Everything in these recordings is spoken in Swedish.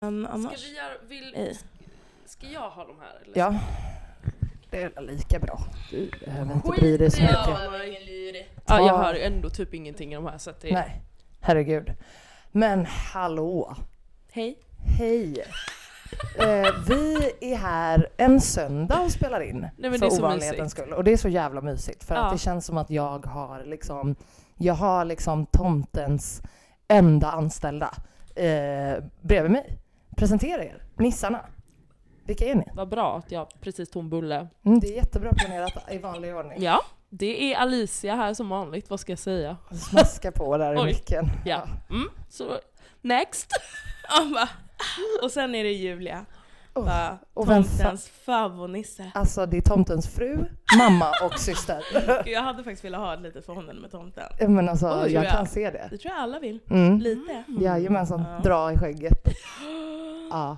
Um, Ska annars. vi göra, vill, ska jag ha de här eller? Ja. Det är lika bra. Du behöver inte bry dig så mycket. Ja, jag hör ju ändå typ ingenting i de här så att det Nej, herregud. Men hallå, Hej. hej. Eh, vi är här en söndag och spelar in Nej, men det är för så ovanlighetens mysigt. skull. Och det är så jävla mysigt för Ja. att det känns som att jag har liksom, jag har liksom tomtens enda anställda eh, bredvid mig. Presentera er, nissarna. Vilka är ni? Vad bra att jag precis tog en bulle. Mm, det är jättebra planerat i vanlig ordning. Ja, det är Alicia här som vanligt, vad ska jag säga? Smaska på där i micken. Ja. Mm, så next. Va? Och sen är det Julia. Oh, och Tomtens favoritnisse. Alltså det är tomtens fru, mamma och syster. Jag hade faktiskt velat ha ett litet förhållande med tomten. Men alltså Oj, jag ja. kan se det. Det tror jag alla vill. Mm. Lite. Jajamensan, Ja. dra i skägget. Ja.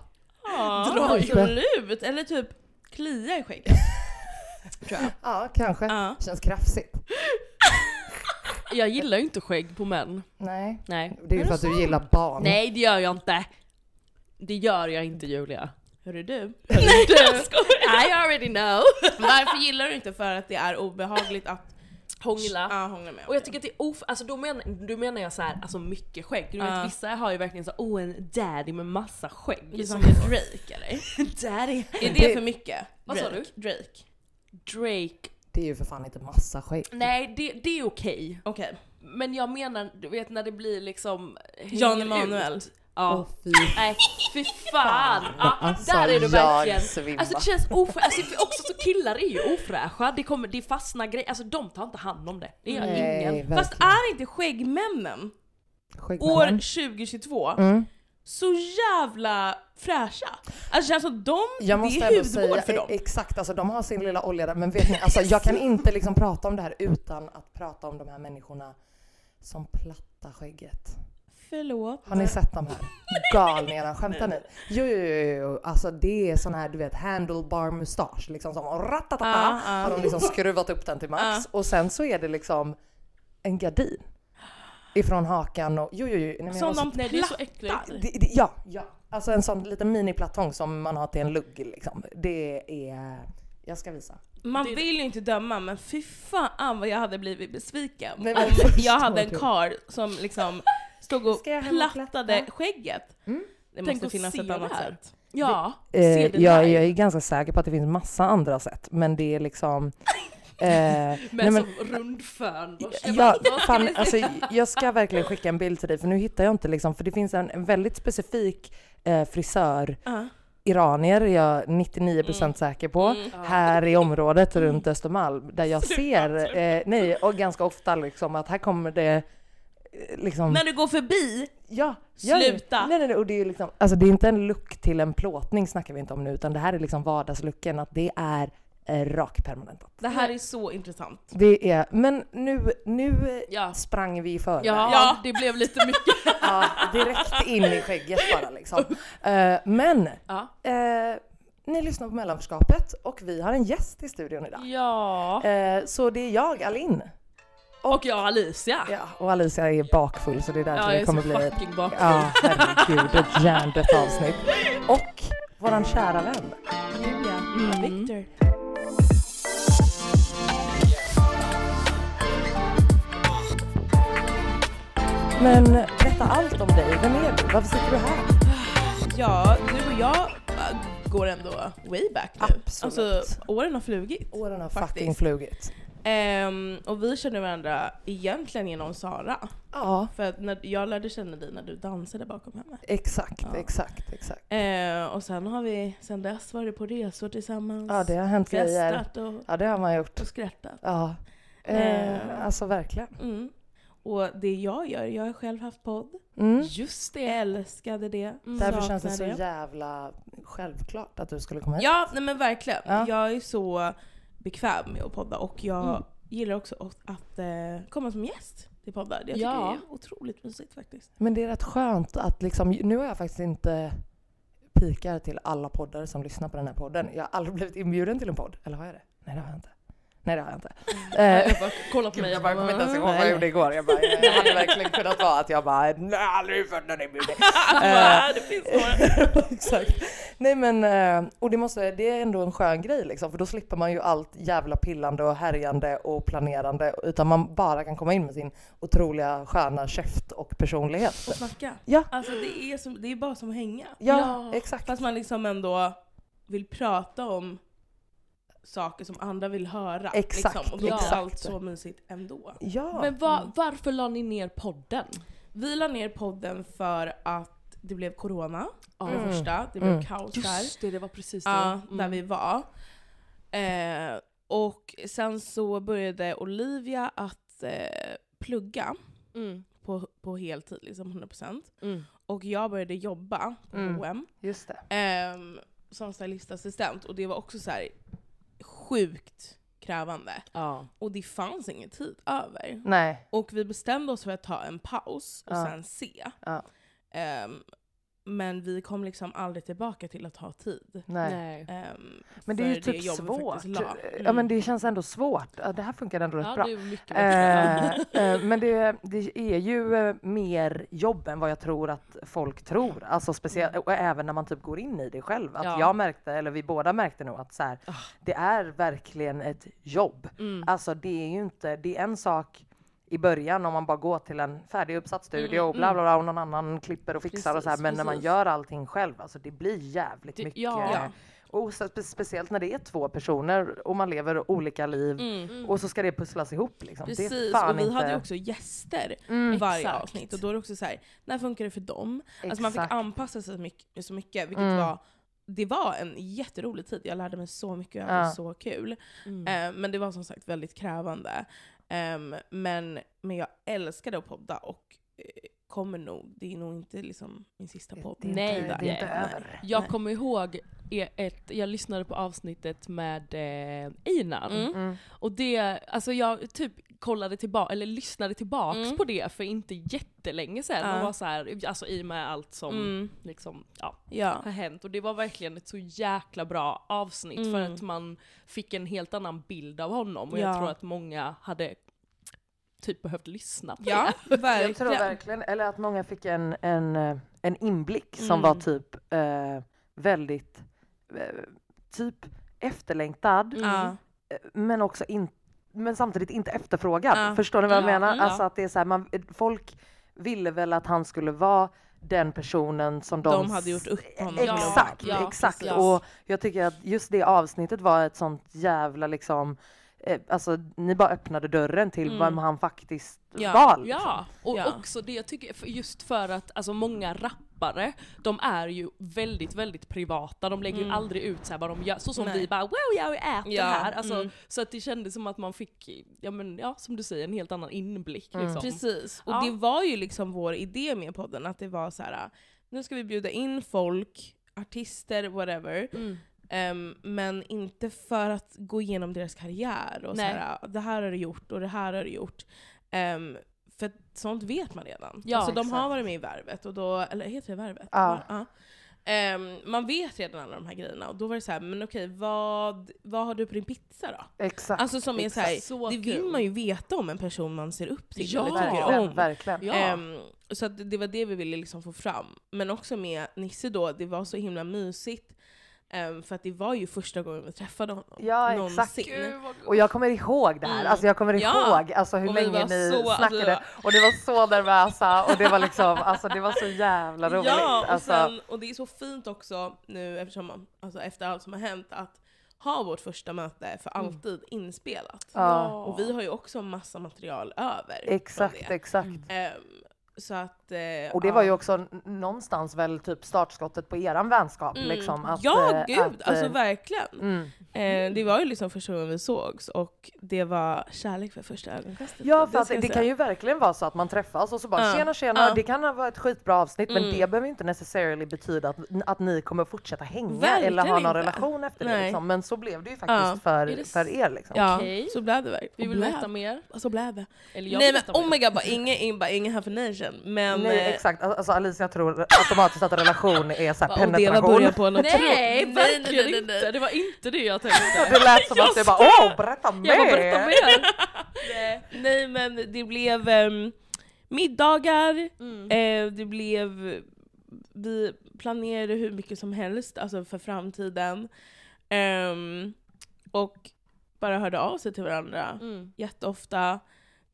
Ja, Dra i absolut. Eller typ klia i skägget. tror jag. ja, kanske. Ja. Känns krafsigt. Jag gillar ju inte skägg på män. Nej. Nej. Det är ju för att du gillar barn. Nej det gör jag inte. Det gör jag inte Julia. Hörru du. Nej jag skojar. I already know. Varför gillar du inte? För att det är obehagligt att Hångla. ja, hångla med. Och jag tycker att det är of... Alltså då, men, då menar jag så här, alltså mycket skägg. Du vet vissa har ju verkligen så oh en daddy med massa skägg. Som Som är Drake eller? daddy. Är det för mycket? Vad sa Drake? Drake. Drake. Det är ju för fan inte massa skägg. Nej det, det är okej. Okej. Men jag menar, du vet när det blir liksom... Jan Emanuel. ut. Ja. Åh, fy Nej, fy fan! Ja, Alltså, där är du verkligen. svimmar. Alltså det känns ofräscht. Alltså, också så killar är ju ofräscha. Det, kommer, det fastnar grejer. Alltså de tar inte hand om det. Det gör Nej, ingen. verkligen. Fast är inte skäggmännen Skäggmännen. år 2022 Mm. så jävla fräscha? Alltså känns som de, Jag måste det är hudvård säga, för dem. exakt, alltså de har sin lilla olja där, men vet ni, alltså jag kan inte liksom prata om det här utan att prata om de här människorna som plattar skägget. Förlåt. Har ni sett de här? Galningarna, skämtar ni? Jo, jo, jo, jo, alltså det är sån här du vet handlebar mustasch liksom som ratatata Ja, ja. har de liksom skruvat upp den till max och sen så är det liksom en gardin ifrån hakan och jo, jo, jo. Nej, men Som alltså, de Nej det är så äckligt. det, det, ja, ja, alltså en sån liten miniplattång som man har till en lugg liksom. Det är, jag ska visa. Man Det- vill ju inte döma men fy fan vad jag hade blivit besviken Nej, men om jag hade en karl som liksom stod och Ska jag hem och plattade platta? skägget. Mm. Det Tänk måste finnas ett annat det sätt. Ja, se Eh, det jag, jag är ganska säker på att det finns massa andra sätt, men det är liksom... Eh, nej, Med men, som rundfön. Vad ska Ja, fan, alltså, jag ska verkligen skicka en bild till dig för nu hittar jag inte liksom, för det finns en, en väldigt specifik eh, frisör, Ja. iranier är jag 99% säker på, Mm. här i området runt Östermalm där jag ser, eh, nej, och ganska ofta liksom att här kommer det liksom... När du går förbi, Ja, ja, Sluta. Nej, nej, nej, och det är liksom, alltså det är inte en look till en plåtning snackar vi inte om nu, utan det här är liksom vardagslooken, att det är eh, rakpermanentat. det här är så intressant. Det är, men nu, nu Ja. sprang vi i förväg. Ja, Ja. det blev lite mycket. Ja, direkt in i skägget bara liksom. Eh, men, Ja. eh, Ni lyssnar på Mellanförskapet och vi har en gäst i studion idag. Ja. Eh, så det är jag, Alin. Och jag Alicia. Ja, och Alicia är bakfull så det är därför Ja, jag det är kommer så bli fucking bakfull. Ja, herregud, ett hjärndött avsnitt. Och våran kära vän. Julia. Mm. Victor. Men berätta allt om dig. Vem är du? Varför sitter du här? Ja, du och jag äh, går ändå way back nu. Absolut. Alltså åren har flugit. Åren har Faktiskt. fucking flugit. Ehm, och vi känner varandra egentligen genom Sara. Ja, För att när, jag lärde känna dig när du dansade bakom henne. exakt, Ja. exakt, exakt. Ehm, och sen har vi sen dess varit på resor tillsammans. Ja, det har hänt grejer. och, Ja, det har man gjort. och skrattat. Ja. Eh. alltså verkligen. Mm. Och det jag gör, jag har själv haft podd. Mm. Just det. Älskade det. Därför känns det så jävla självklart att du skulle komma hit. Ja, nej men verkligen. Ja. Jag är så bekväm med att podda och jag Mm. gillar också att, att eh, komma som gäst till poddar. Jag tycker Ja. det är otroligt mysigt faktiskt. Men det är rätt skönt att liksom, nu har jag faktiskt inte pikar till alla poddar som lyssnar på den här podden. Jag har aldrig blivit inbjuden till en podd. Eller har jag det? Nej det har jag inte. Nej det har jag inte. Eh, Jag bara, kolla på mig. jag bara kommer inte ens ihåg vad jag gjorde igår. Jag, bara, jag hade verkligen kunnat vara att jag bara, nej aldrig fått någon. Bara, det finns. Exakt. Nej men, eh, och det, måste, det är ändå en skön grej liksom, för då slipper man ju allt jävla pillande och härjande och planerande, utan man bara kan komma in med sin otroliga sköna käft och personlighet. Och snacka. Ja. Alltså det är, som, det är bara som att hänga. Ja, Ja, exakt. Fast man liksom ändå vill prata om saker som andra vill höra. Exakt, liksom. Och då blir exakt. allt så mysigt ändå. Ja. Men va, varför la ni ner podden? Vi la ner podden för att det blev corona, för det Mm. första. Det blev Mm. kaos där. Just det, det var precis det. Ja, Mm. där vi var. Eh, och sen så började Olivia att eh, plugga Mm. på, på heltid, liksom 100%. Mm. Och jag började jobba på Mm. H&M Just det. ehm, som stylistassistent. Och det var också så här sjukt krävande. Ja. Och det fanns ingen tid över. Nej. Och vi bestämde oss för att ta en paus och Ja. sen se. Ja. Ehm, men vi kom liksom aldrig tillbaka till att ha tid. Nej. Ehm, Men det är ju typ svårt. la. Ja Mm. men det känns ändå svårt. Ja, Det här funkar ändå rätt Ja, bra. det är mycket bättre. Eh, eh, men det, det är ju eh, mer jobb än vad jag tror att folk tror. Alltså speciellt, och även när man typ går in i det själv. Att Ja. jag märkte, eller vi båda märkte nog att så här, Ah. det är verkligen ett jobb. Mm. Alltså det är ju inte, det är en sak i början om man bara går till en färdig uppsatt studio och bla bla bla och någon annan klipper och fixar och så här. Precis, Men när man precis. gör allting själv, alltså det blir jävligt Det- mycket. ja. Ja. Och så, spe- speciellt när det är två personer och man lever olika liv Mm. och så ska det pusslas ihop liksom. Precis, fan och vi inte... hade ju också gäster Mm, i varje exakt. avsnitt. Och då är det också så här, när funkar det för dem? Alltså man fick Exakt. anpassa sig så mycket, så mycket vilket Mm. var det var en jätterolig tid, jag lärde mig så mycket och jag hade Ja. så kul. Mm. Eh, men det var som sagt väldigt krävande. Um, men, men jag älskade att podda och eh, kommer nog, det är nog inte liksom min sista podd. Det är Nej, inte, det är inte över. Jag Nej. kommer ihåg e- ett, jag lyssnade på avsnittet med eh. Mm. Mm. Och det, alltså jag typ kollade tillbaka, eller lyssnade tillbaks Mm. på det för inte jättelänge sedan. Ja. Och var så här, alltså i och med allt som Mm. liksom, ja, Ja. har hänt. Och det var verkligen ett så jäkla bra avsnitt för Mm. att man fick en helt annan bild av honom. Och Ja. jag tror att många hade typ behövt lyssna på Ja, det. Jag tror verkligen. verkligen, eller att många fick en, en, eh, en inblick som Mm. var typ eh, väldigt, eh, typ efterlängtad, Mm. Eh, men också in, men samtidigt inte efterfrågad. Ja. Förstår ni vad jag Ja, menar? ja. Alltså att det är så här, man, folk ville väl att han skulle vara den personen som de, De hade gjort upp honom vara. Exakt, Ja, exakt. Och jag tycker att just det avsnittet var ett sånt jävla liksom eh, Alltså ni bara öppnade dörren till Mm. vem han faktiskt Ja. var. liksom. Ja, och Ja. också det jag tycker, just för att alltså många rappare, de är ju väldigt, väldigt privata, de lägger ju Mm. aldrig ut så här vad de gör, så som Nej. vi bara wow jag äter Ja, här. Alltså, mm. Så att det kändes som att man fick, ja men ja som du säger, en helt annan inblick Mm. liksom. Precis, och Ja. det var ju liksom vår idé med podden, att det var så här. nu ska vi bjuda in folk, artister, whatever, Ehm, men inte för att gå igenom deras karriär och Nej. såhär, det här har du gjort och det här har du gjort. Ehm, för sånt vet man redan. Ja, alltså, de exakt. har varit med i Värvet, och då, eller heter det Värvet? Ja. Ja. Ehm, man vet redan alla de här grejerna och då var det så här, men okej vad, vad har du på din pizza då? Exakt. Alltså som är så här, Så det vill man ju veta om en person man ser upp till Ja, eller tycker verkligen, om. verkligen. Ja. Ehm, så att det var det vi ville liksom få fram. Men också med Nisse då, det var så himla mysigt. Ehm, för att det var ju första gången vi träffade honom. Ja, exakt. någonsin. Gud, vad Och jag kommer ihåg det här, Mm. alltså jag kommer Ja. ihåg alltså hur Och länge ni så- alltså, snackade det var- och ni var så nervösa och det var liksom, alltså det var så jävla roligt. Ja, och, alltså, sen, och det är så fint också nu eftersom man, alltså efter allt som har hänt att ha vårt första möte för alltid inspelat. Ja. Och vi har ju också massa material över. exakt, exakt. Ehm, så att, eh, Och det var ju också någonstans väl typ startskottet på eran vänskap Mm. liksom. Att, ja, eh, gud! att, alltså eh, verkligen. mm. Eh, det var ju liksom första gången vi sågs och det var kärlek för första ögonkastet. Ja för det, det kan ju verkligen vara så att man träffas och så bara Ja, tjena tjena, ja. det kan vara ett skitbra avsnitt men Mm. det behöver inte necessarily betyda att, att ni kommer fortsätta hänga Verkligen eller ha någon inte. relation efter det Nej. liksom. Men så blev det ju faktiskt. Är för, det för er liksom. Ja, Okej. så blev det verkligen. Vi vill veta mer. Så blev det. Eller jag Nej men oh my god, bara ingen, ingen, bara ingen definition. Men, Nej eh, exakt, alltså Alicia tror automatiskt att relation är så här och det var penetration. början på något Nej, nej, nej, nej, nej. inte! Det var inte det jag tänkte. Det lät som att du bara åh berätta mer! Jag bara berätta mer! nej. Nej men det blev ehm, middagar, Mm. eh, det blev, vi planerade hur mycket som helst alltså för framtiden. Ehm, och bara hörde av sig till varandra Mm. jätteofta.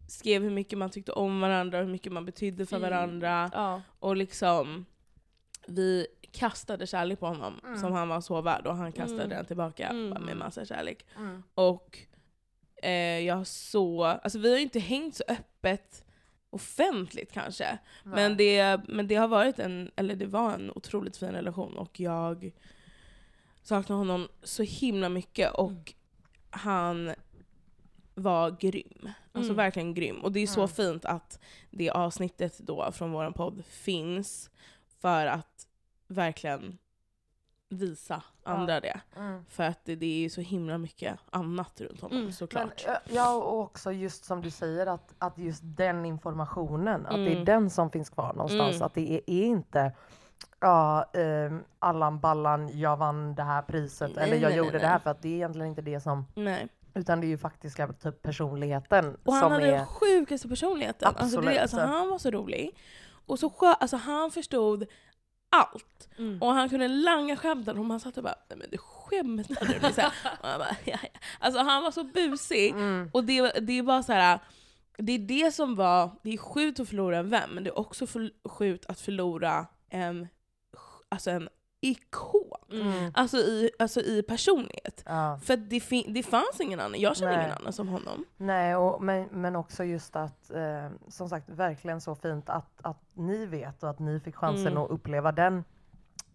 Skrev hur mycket man tyckte om varandra, hur mycket man betydde för Fint. varandra. Ja. Och liksom, vi kastade kärlek på honom Mm. som han var så värd och han kastade Mm. den tillbaka Mm. med massa kärlek. Mm. Och eh, jag så, alltså vi har ju inte hängt så öppet offentligt kanske. Men det, men det har varit en, eller det var en otroligt fin relation och jag saknar honom så himla mycket och Mm. han var grym. Alltså Mm. verkligen grym. Och det är så Mm. fint att det avsnittet då från vår podd finns för att verkligen visa andra det. Mm. För att det, det är så himla mycket annat runt honom Mm. Men, såklart. ja, ja, och också just som du säger att, att just den informationen, att det är Mm. den som finns kvar någonstans. Mm. Att det är, är inte ja, ehm, Allan Ballan, jag vann det här priset Nej, eller jag nej, gjorde nej, det här för att det är egentligen inte det som. Utan det är ju faktiska typ personligheten Och han som hade är den sjukaste personligheten. Alltså, Absolut. det, alltså, han var så rolig. Och så skö, alltså, han förstod allt. Mm. Och han kunde langa skämten och man satt och bara Nej men du skämtar du? Så här. Och bara, ja, ja. Alltså han var så busig. Mm. Och det, det är bara så här. Det är det som var, det är sjukt att förlora en vän, men det är också för, sjukt att förlora en, alltså en ikon. Mm. Alltså i, alltså i personlighet. Ja. För det, det fanns ingen annan, jag känner Nej. ingen annan som honom. Nej, och, men, men också just att, eh, som sagt, verkligen så fint att, att ni vet och att ni fick chansen Mm. att uppleva den,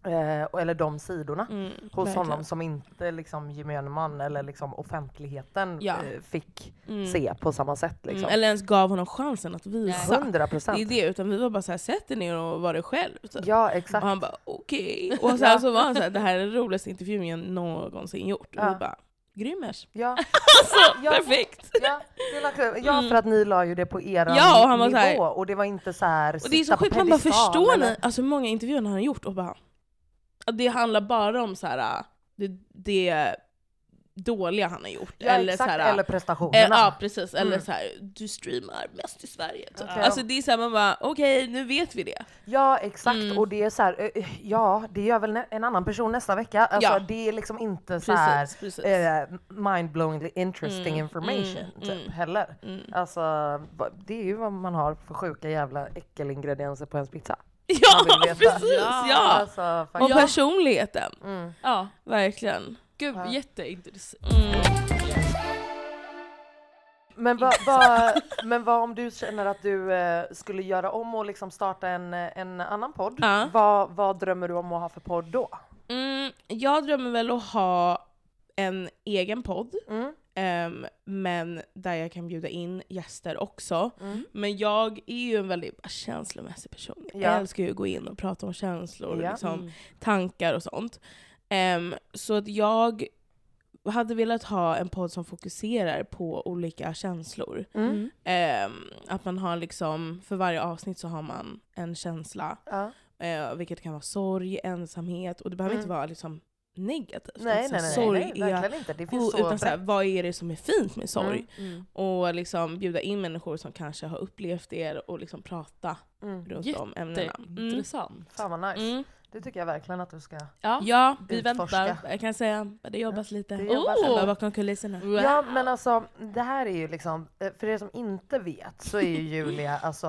eh, eller de sidorna. Mm, hos verkligen. honom som inte liksom gemene man eller liksom offentligheten Ja. eh, fick Mm. se på samma sätt. Liksom. Mm, eller ens gav honom chansen att visa. 100 Det är det, utan vi var bara såhär, sätt dig ner och var dig själv. Typ. Ja, Och exakt. han bara okej. Och sen så var han såhär, det här är den roligaste intervjun jag någonsin gjort. Och Ja. vi bara, grymmers. Ja, Alltså, Ja. perfekt! ja, ja, Mm. för att ni la ju det på er Ja, och han var nivå så här- och det var inte så här Och det är så sjukt, man bara förstår eller- ni alltså, många intervjuer han har gjort och bara, det handlar bara om så här, det, det dåliga han har gjort. Ja, eller, exakt, så här, eller Eh, prestationerna. ja precis, eller Mm. så här, du streamar mest i Sverige. typ. Okej. Alltså det är såhär man bara, okej nu vet vi det. Ja exakt Mm. och det är så här, eh, ja det gör väl en annan person nästa vecka. Alltså Ja. det är liksom inte så här Precis, precis. eh, mind-blowingly interesting Mm, information mm, typ, mm. heller. Mm. Alltså det är ju vad man har för sjuka jävla äckelingredienser på ens pizza. Ja precis! Ja. Ja. Alltså, Och personligheten, Mm. Ja, verkligen. gud Ja. jätteintressant. Mm. Men, vad vad- men vad om du känner att du eh, skulle göra om och liksom starta en, eh, en annan podd? Ja. Vad, vad drömmer du om att ha för podd då? Mm, jag drömmer väl att ha en egen podd, Mm. Ehm, men där jag kan bjuda in gäster också. Mm. Men jag är ju en väldigt känslomässig person. Jag Ja. älskar ju att gå in och prata om känslor, Ja. liksom, Mm. tankar och sånt. Ehm, så att jag hade velat ha en podd som fokuserar på olika känslor. Mm. Ehm, att man har liksom, för varje avsnitt så har man en känsla. Ja. eh, vilket kan vara sorg, ensamhet och det behöver Mm. inte vara liksom negativt. Nej, Alltså, nej, nej, sorg nej, är verkligen inte. Det finns så utan så här, brett. vad är det som är fint med sorg? Mm, Och liksom bjuda in människor som kanske har upplevt det och liksom prata mm. runt de ämnena. Mm. Intressant. Fan vad nice. Mm. Det tycker jag verkligen att du ska. Ja. Ja, vi utforska. väntar. jag kan säga det jobbas lite. det jobbas oh! bakom kulisserna. Ja men alltså det här är ju liksom, eh, för er som inte vet så är ju Julia alltså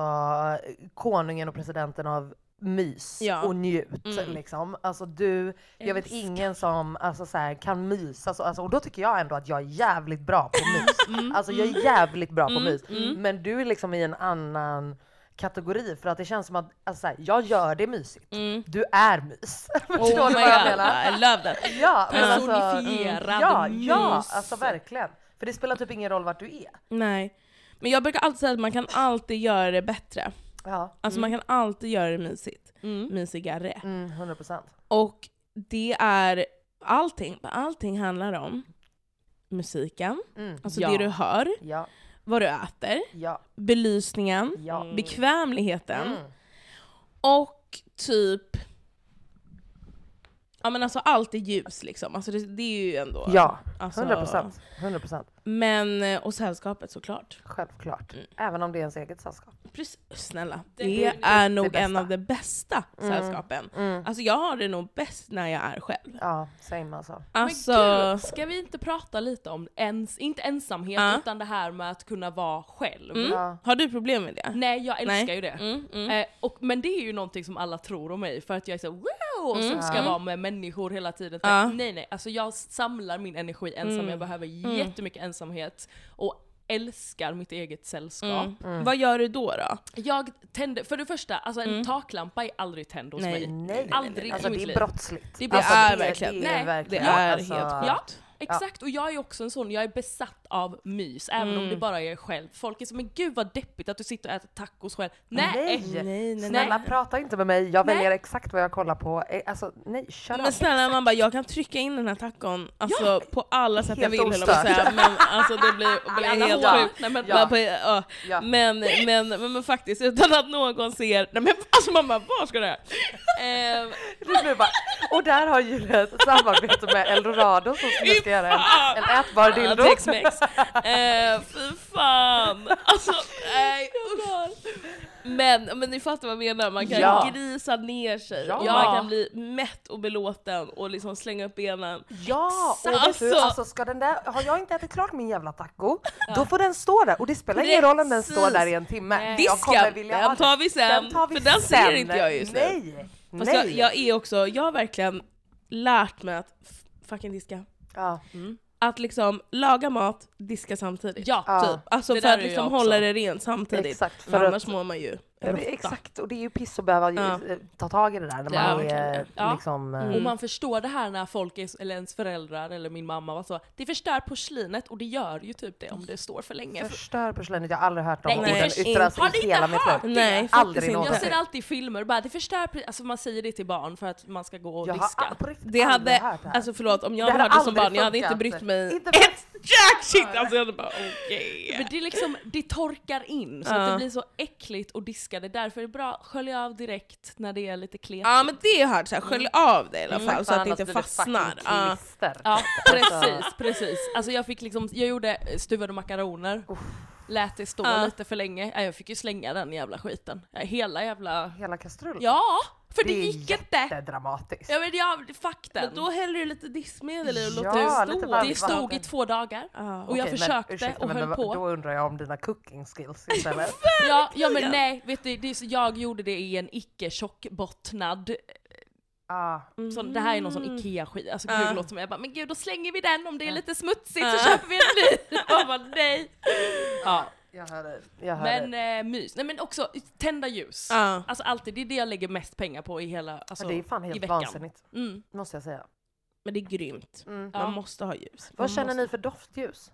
konungen och presidenten av mys Ja. och njut Mm. liksom. Alltså du, jag vet ingen som alltså, så här, kan mysa så, alltså, och då tycker jag ändå att jag är jävligt bra på mys. Alltså jag är jävligt bra på mys. Men du är liksom i en annan kategori för att det känns som att alltså, så här, jag gör det mysigt. Mm. Du är mys. Oh my god? I love that. Ja, alltså, Personifierad ja, mys. ja, alltså verkligen. För det spelar typ ingen roll vart du är. Nej. Men jag brukar alltid säga att man kan alltid göra det bättre. Ja, Alltså man kan alltid göra det mysigt. Mm. Mysigare. mm, 100 procent. Och det är allting, allting handlar om musiken, Mm. alltså Ja. det du hör, Ja, vad du äter, ja, belysningen, ja. bekvämligheten Mm. och typ Ja men alltså allt är ljus liksom, alltså det, det är ju ändå... Ja, alltså, 100 procent. 100 procent. Men, eh, och sällskapet såklart. Självklart. Mm. Även om det är ens eget sällskap. Precis, snälla. Det, Det- är det nog bästa. en av de bästa Mm. sällskapen. Mm. Alltså jag har det nog bäst när jag är själv. Ja, same alltså. Alltså, Men gud, ska vi inte prata lite om, ens, inte ensamhet, Ja. utan det här med att kunna vara själv? Mm. Ja. har du problem med det? Nej, jag älskar Nej. ju det. Mm, mm. Eh, och, men det är ju någonting som alla tror om mig, för att jag är så wow, Mm. som ska Ja. vara med människor hela tiden. Ja. Nej nej, alltså jag samlar min energi ensam, Mm. jag behöver Mm. jättemycket ensamhet och älskar mitt eget sällskap. Mm. Vad gör du då? då? Jag tänder, för det första, alltså en Mm. taklampa är aldrig tänd hos Nej. mig. Nej, nej, Aldrig nej. Alltså i mitt det är brottsligt. Det blir- alltså, är verkligen- Det är Nej, det är alltså, helt sjukt. Ja, exakt. Och jag är också en sån, jag är besatt av mys, även om Mm. det bara är själv. Folk är så men gud vad deppigt att du sitter och äter tacos själv. Nej! Nej. Nej, nej, nej. Snälla prata inte med mig, jag Nej. väljer exakt vad jag kollar på. Eh, Alltså nej, shut Men snälla man bara, jag kan trycka in den här tacon alltså, på alla sätt jag Helt vill jag att ostört. säga. Men alltså det blir, blir helt sjukt. Nej, men, Ja. På, ja. Ja. men, men, men, men faktiskt utan att någon ser, nej men alltså man bara, var ska det här? Ehm, Det blir bara, och där har Julia ett samarbete med Eldorado som ska göra en, en ätbar dildo. Tex-Mex. Eh, fy fan! Alltså, nej usch. Men, men ni fattar vad jag menar, man kan Ja. grisa ner sig Ja. man kan bli mätt och belåten och liksom slänga upp benen. Ja, och vet du, Alltså. alltså ska den där, har jag inte ätit klart min jävla taco, då får den stå där och det spelar ingen roll om den står Precis. där i en timme. Nej. Jag kommer Disken, vilja ha den tar vi sen, Den tar vi för den sen. ser inte jag just nu. Nej! Fast Nej! jag, jag är också, jag har verkligen lärt mig att f- fucking diska. ja. Att liksom laga mat, diska samtidigt. Ja. Typ. Alltså Det för att liksom hålla det rent samtidigt. Exakt, för annars att- mår man ju Ja, exakt, och det är ju piss att behöva Ja. eh, ta tag i det där när man är är. Ja. liksom... eh, Och man förstår det här när folk, är, eller ens föräldrar eller min mamma var så, det förstör porslinet och det gör ju typ det om det står för länge. För Förstör porslinet, jag har aldrig hört de orden yttras Har i hela mitt liv. Nej, Aldrig någonsin. jag ser alltid i filmer, bara det förstör, alltså man säger det till barn för att man ska gå och Jag har diska. riktigt Det hade, här. alltså förlåt om jag Det hade hade hört det som barn, jag hade inte brytt mig Inte ett jack shit! Alltså jag bara okej. Men det, är liksom, det torkar in så Ja. att det blir så äckligt att diska det. Därför är det bra att skölja av direkt när det är lite kletigt. Ja men det har jag hört, såhär, skölj av det i alla fall Exakt, så att det inte det fastnar. Ja. Ja, Alltså, precis, precis. Alltså jag fick liksom, jag gjorde stuvade makaroner, lät det stå Ja. lite för länge. Ja, jag fick ju slänga den jävla skiten. Hela jävla... Hela kastrullen. Ja! För det, det är gick inte! jättedramatiskt. Ja men jag, fuck den. Men då häller du lite diskmedel i och Ja, låter det lite stå. det stod i två dagar. Ja. Och jag Okej, försökte ursäkta, och men höll då, på. Då undrar jag om dina cooking skills istället. Ja, ja men nej, vet du, det är så, jag gjorde det i en icke tjockbottnad ah. Så det här är någon sån Mm. IKEA-skit, alltså Ja. gud det låter som jag bara men gud då slänger vi den om det är Ja. lite smutsigt Ja. så köper vi en ny. Jag bara nej. Ja, Jag hör dig. Jag hör men dig. eh, mys. Nej men också tända ljus. Ja. Alltså alltid, det är det jag lägger mest pengar på i hela, alltså, Ja, det är fan i helt veckan. vansinnigt, Mm. måste jag säga. Men det är grymt. Mm. Ja. Man måste ha ljus. Vad Man känner måste. ni för doftljus?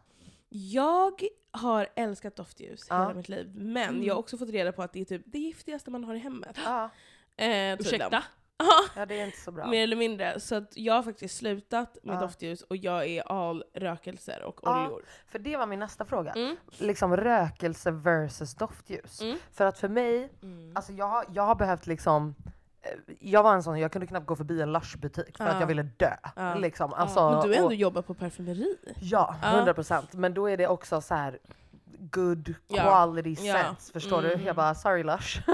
Jag har älskat doftljus Ja. hela mitt liv, men jag har också fått reda på att det är typ det giftigaste man har i hemmet. Ja, Eh, tydligen. Ursäkta? Ja, det är inte så bra. mer eller mindre. Så att jag har faktiskt slutat med Ja. doftljus och jag är all rökelser och Ja. oljor. För det var min nästa fråga. Mm. Liksom rökelse versus doftljus. Mm. För att för mig, Mm. alltså jag, jag har behövt liksom jag var en sån, jag kunde knappt gå förbi en Lush-butik för att Ja. jag ville dö. Ja. Liksom. Alltså, Men du har ändå och- jobbat på parfymeri. Ja, Ja. 100 procent. Men då är det också så här good Ja. quality Ja. sense. Förstår du? Mm. Jag bara sorry Lush.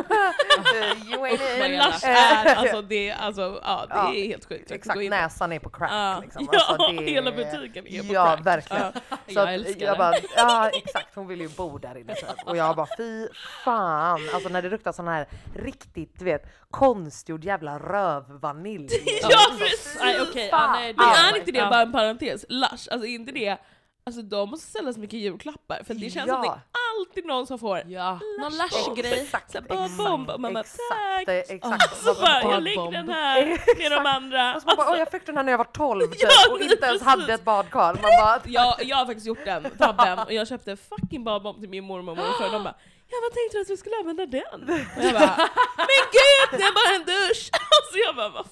You ain't Men in. Lush är, alltså det, alltså, ja, det Ja, är helt sjukt. Exakt, näsan är på crack Ja, liksom. ja Alltså, det hela är- butiken är på Ja, crack. verkligen. Ja. Så Jag älskar jag det. bara, ja exakt, hon vill ju bo där inne typ. Och jag bara fy fan, alltså när det luktar sån här riktigt du vet konstgjord jävla rövvanilj. Ja precis! Nej okej, Fan. ja, nej, det Men Ja. är inte det ja. bara en parentes? Lush, alltså inte det, alltså de måste sälja så mycket julklappar för det känns som det Ja. är alltid någon som får Ja, någon Lush-grej. Exakt, Så bara bomb och man bara, exakt, tack. det- exakt. Så bara, jag lägger den här med de andra. Och så man bara, Åh, jag fick den här när jag var 12 typ, Ja, och inte ens hade ett badkar. Man bara, Jag, jag har faktiskt gjort den tabben och jag köpte fucking badbomb till min mormor och morfar och de bara Ja vad tänkte du att vi skulle använda den? Och jag bara Men gud det är bara en dusch! Alltså jag bara vad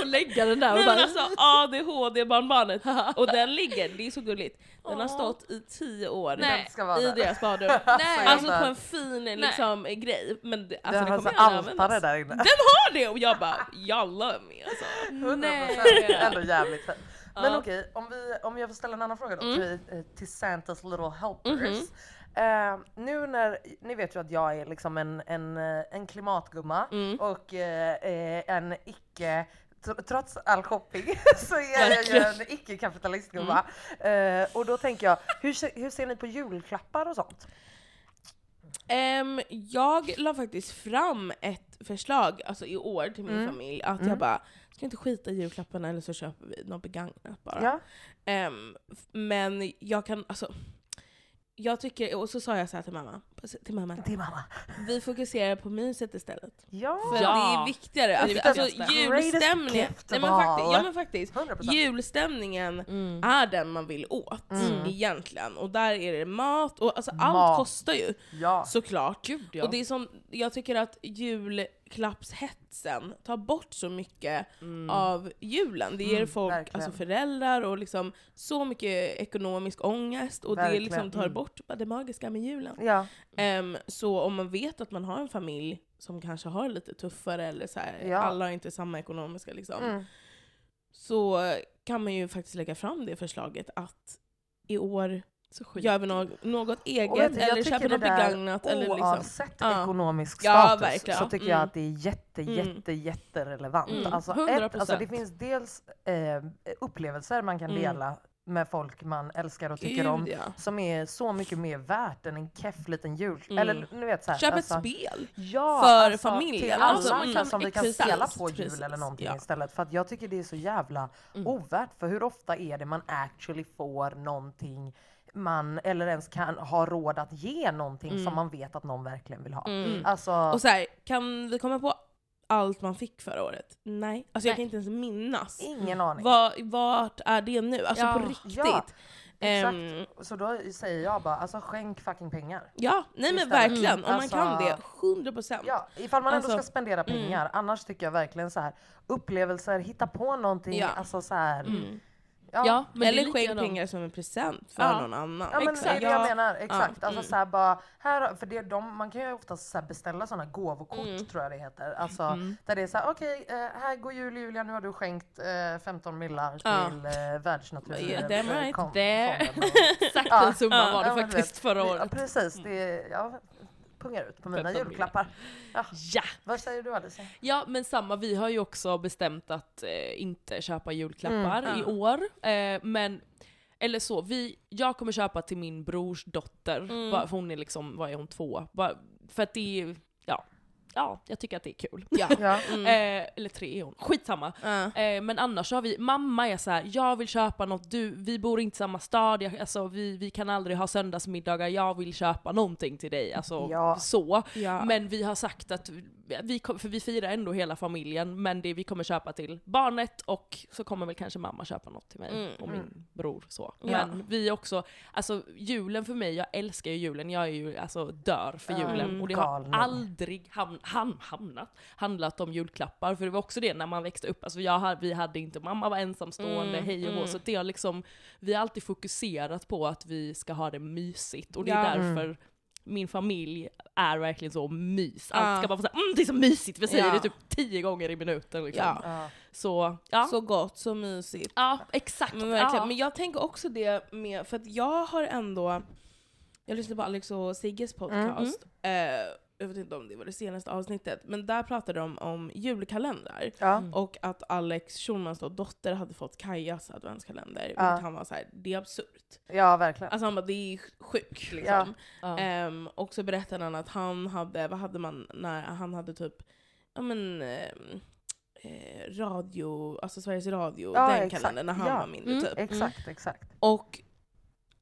får lägga den där och Nej bara... alltså ADHD-barnbarnet, och den ligger, det är så gulligt, den har stått i tio år Nej. Den ska vara i där. deras badrum. Nej. Alltså på en fin liksom, grej, men det, alltså, har kommer så aldrig altare användas. där inne. Den har det! Och jag bara jalla med alltså. 100% ändå jävligt fint. Men Ja. okej, om, vi, om jag får ställa en annan fråga då Mm. till, eh, till Santas little helpers. Mhm. Eh, nu när, ni vet ju att jag är liksom en, en, eh, en klimatgumma Mm. och eh, eh, en icke Trots all shopping så är jag ju en icke-kapitalistgumma. Mm. Eh, och då tänker jag, hur, ser- hur ser ni på julklappar och sånt? Ehm, jag la faktiskt fram ett förslag alltså i år till min Mm. familj att Mm. jag bara, ska inte skita i julklapparna eller så köper vi något begagnat bara. Ja. F- men jag kan, alltså jag tycker, och så sa jag så här till mamma, till mamma, är mamma. vi fokuserar på myset istället. Ja, För Ja. det är viktigare. Alltså, Det är alltså julstämningen, nej, men faktiskt, ja men faktiskt, 100%. julstämningen Mm. är den man vill åt Mm. egentligen. Och där är det mat, och alltså Mat. allt kostar ju Ja. såklart. Gud ja. Och det är som, jag tycker att julklappshetsen tar bort så mycket Mm. av julen. Det ger Mm, folk, verkligen. alltså föräldrar och liksom så mycket ekonomisk ångest och det Verkligen, liksom tar mm. bort det magiska med julen. Ja. Ehm, så om man vet att man har en familj som kanske har det lite tuffare eller så här, Ja. alla har inte samma ekonomiska liksom, Mm. så kan man ju faktiskt lägga fram det förslaget att i år Så skit. gör vi något, något eget jag eller tycker köper något begagnat. Eller liksom. Oavsett Ja. ekonomisk Ja, status verkligen. så tycker Mm. jag att det är jätte, Mm. jätte, jätterelevant. Mm. Alltså, ett, 100%. alltså det finns dels eh, upplevelser man kan Mm. dela med folk man älskar och tycker Gud, om ja. som är så mycket mer värt än en keff liten jul. Mm. Eller ni vet så här, Köp alltså, ett spel! Ja, för alltså, familjen. Till Alltså, alla man kan, kan- som vi kan spela på jul precis. eller någonting Ja. istället. För att jag tycker det är så jävla Mm. ovärt. För hur ofta är det man actually får någonting man eller ens kan ha råd att ge någonting Mm. som man vet att någon verkligen vill ha. Mm. Alltså, Och så här, kan vi komma på allt man fick förra året? Nej. Alltså jag Nej. kan inte ens minnas. ingen aning. Var, vart är det nu? Alltså Ja. på riktigt. Ja, Exakt. Så då säger jag bara, alltså skänk fucking pengar. ja, nej men Istället. verkligen. Mm. Om man Alltså- kan det, 100%. Ja, ifall man ändå Alltså, ska spendera pengar. Annars tycker jag verkligen så här upplevelser, hitta på någonting. Ja. Alltså så här, Mm. Ja. Ja, Eller skänk pengar som en present för Ja. någon annan. Ja men det är Exakt. det jag menar, exakt. Ja, Alltså mm. så här bara, här, för det, de, man kan ju oftast så här beställa sådana gåvokort Mm. tror jag det heter. Alltså Mm. där det är så här, okej eh, här går jul Julia, nu har du skänkt eh, 15 millar till Ja. eh, eh, right. kom- Det- fonden och- Exakt Ja. den summan Ja, var det ja, faktiskt vet, förra Ja året. precis, det, ja, pungar ut på mina 15 julklappar. Ja. Ja! Vad säger du Alice? Ja men samma, vi har ju också bestämt att eh, inte köpa julklappar Mm. i Ja. år. Eh, men, eller så, vi, jag kommer köpa till min brors dotter, Mm. bara, för hon är liksom, vad är hon, två? Bara, för att det är, ja, ja, jag tycker att det är kul. Ja. Ja. Mm. Eh, eller tre är hon, skitsamma. Ja. Eh, men annars så har vi, mamma är så här: jag vill köpa något, du, vi bor inte i samma stad, jag, alltså, vi, vi kan aldrig ha söndagsmiddagar, jag vill köpa någonting till dig. Alltså Ja. så. Ja. Men vi har sagt att, vi, kom- för vi firar ändå hela familjen, men det vi kommer köpa till barnet och så kommer väl kanske mamma köpa något till mig Mm, och min mm. bror. Så. Ja. Men vi också, alltså julen för mig, jag älskar ju julen, jag är ju alltså dör för julen. Mm, och det har galning. aldrig ham, ham, hamnat, handlat om julklappar, för det var också det när man växte upp, alltså jag, vi hade inte, mamma var ensamstående, Mm, hej och hå, mm. så det har liksom, vi har alltid fokuserat på att vi ska ha det mysigt och det Ja. är Mm. därför min familj är verkligen så mys. Allt ska bara vara såhär, mm, det är så mysigt, vi säger Ja. det typ tio gånger i minuten liksom. Ja. Så, ja. Så gott, så mysigt. ja, exakt. Men, verkligen. Men jag tänker också det med, för att jag har ändå, jag lyssnade på Alex och Sigges podcast, eh, jag vet inte om det var det senaste avsnittet, men där pratade de om julkalendrar. Ja. Och att Alex Schulmans då, dotter hade fått Kajas adventskalender. Ja. Vilket han var så här, det är absurt. ja, verkligen. Alltså han bara, det är sjukt liksom. Ja. Ehm, och så berättade han att han hade, vad hade man när han hade typ, ja men ehm, eh, radio, alltså Sveriges Radio, Ja, den exakt. kalendern när han Ja. var mindre Mm. typ. Exakt, exakt. Och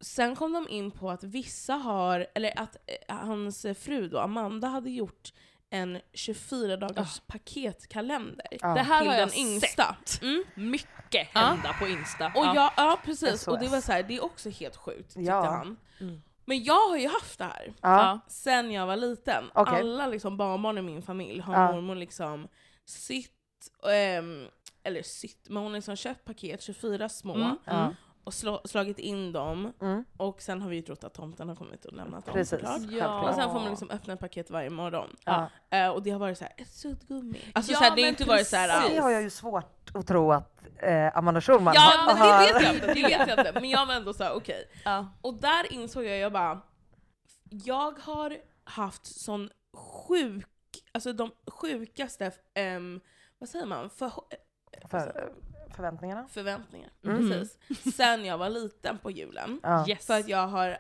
sen kom de in på att vissa har, eller att eh, hans fru då, Amanda, hade gjort en 24 dagars paketkalender Ja. Det här till har jag den yngsta. sett Mm. mycket hända på Insta. Och ja. jag, ja precis, SOS. och det var så här, det är också helt sjukt tyckte Ja. han. Mm. Men jag har ju haft det här Ja. sen jag var liten. Okej. Alla liksom barnbarn i min familj har Ja. mormor liksom sytt, ehm, eller sytt, men hon har liksom köpt paket, 24 små, Mm. Och slå, slagit in dem. Mm. Och sen har vi ju trott att tomten har kommit och lämnat dem Precis. såklart. Ja. Och sen får man liksom öppna ett paket varje morgon. Ja. Eh, och det har varit så här, ett suddgummi. Alltså Ja, så här, det har men inte varit så här, precis. Och det har jag ju svårt att tro att eh, Amanda Schulman Ja, har- men det vet jag inte, det vet jag inte. Men jag var ändå såhär, okej. Ja. Och där insåg jag, jag bara, jag har haft sån sjuk, alltså de sjukaste, ehm, vad säger man, för, För, förväntningarna? förväntningar. Mm. Precis. Sen jag var liten på julen. Ja. Yes. För att jag har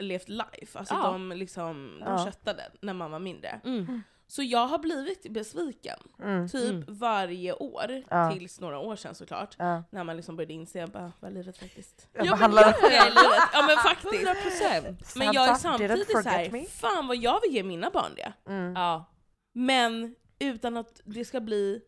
levt life, alltså Ja. de, liksom, de Ja. köttade när man var mindre. Mm. Så jag har blivit besviken, Mm. typ Mm. varje år, Ja. tills några år sedan såklart. Ja. När man liksom började inse bara, vad livet faktiskt Jag men behandlar jag- är i livet. Ja men faktiskt. 100 procent. Men jag är samtidigt såhär, fan vad jag vill ge mina barn det. Mm. Ja. Men utan att det ska bli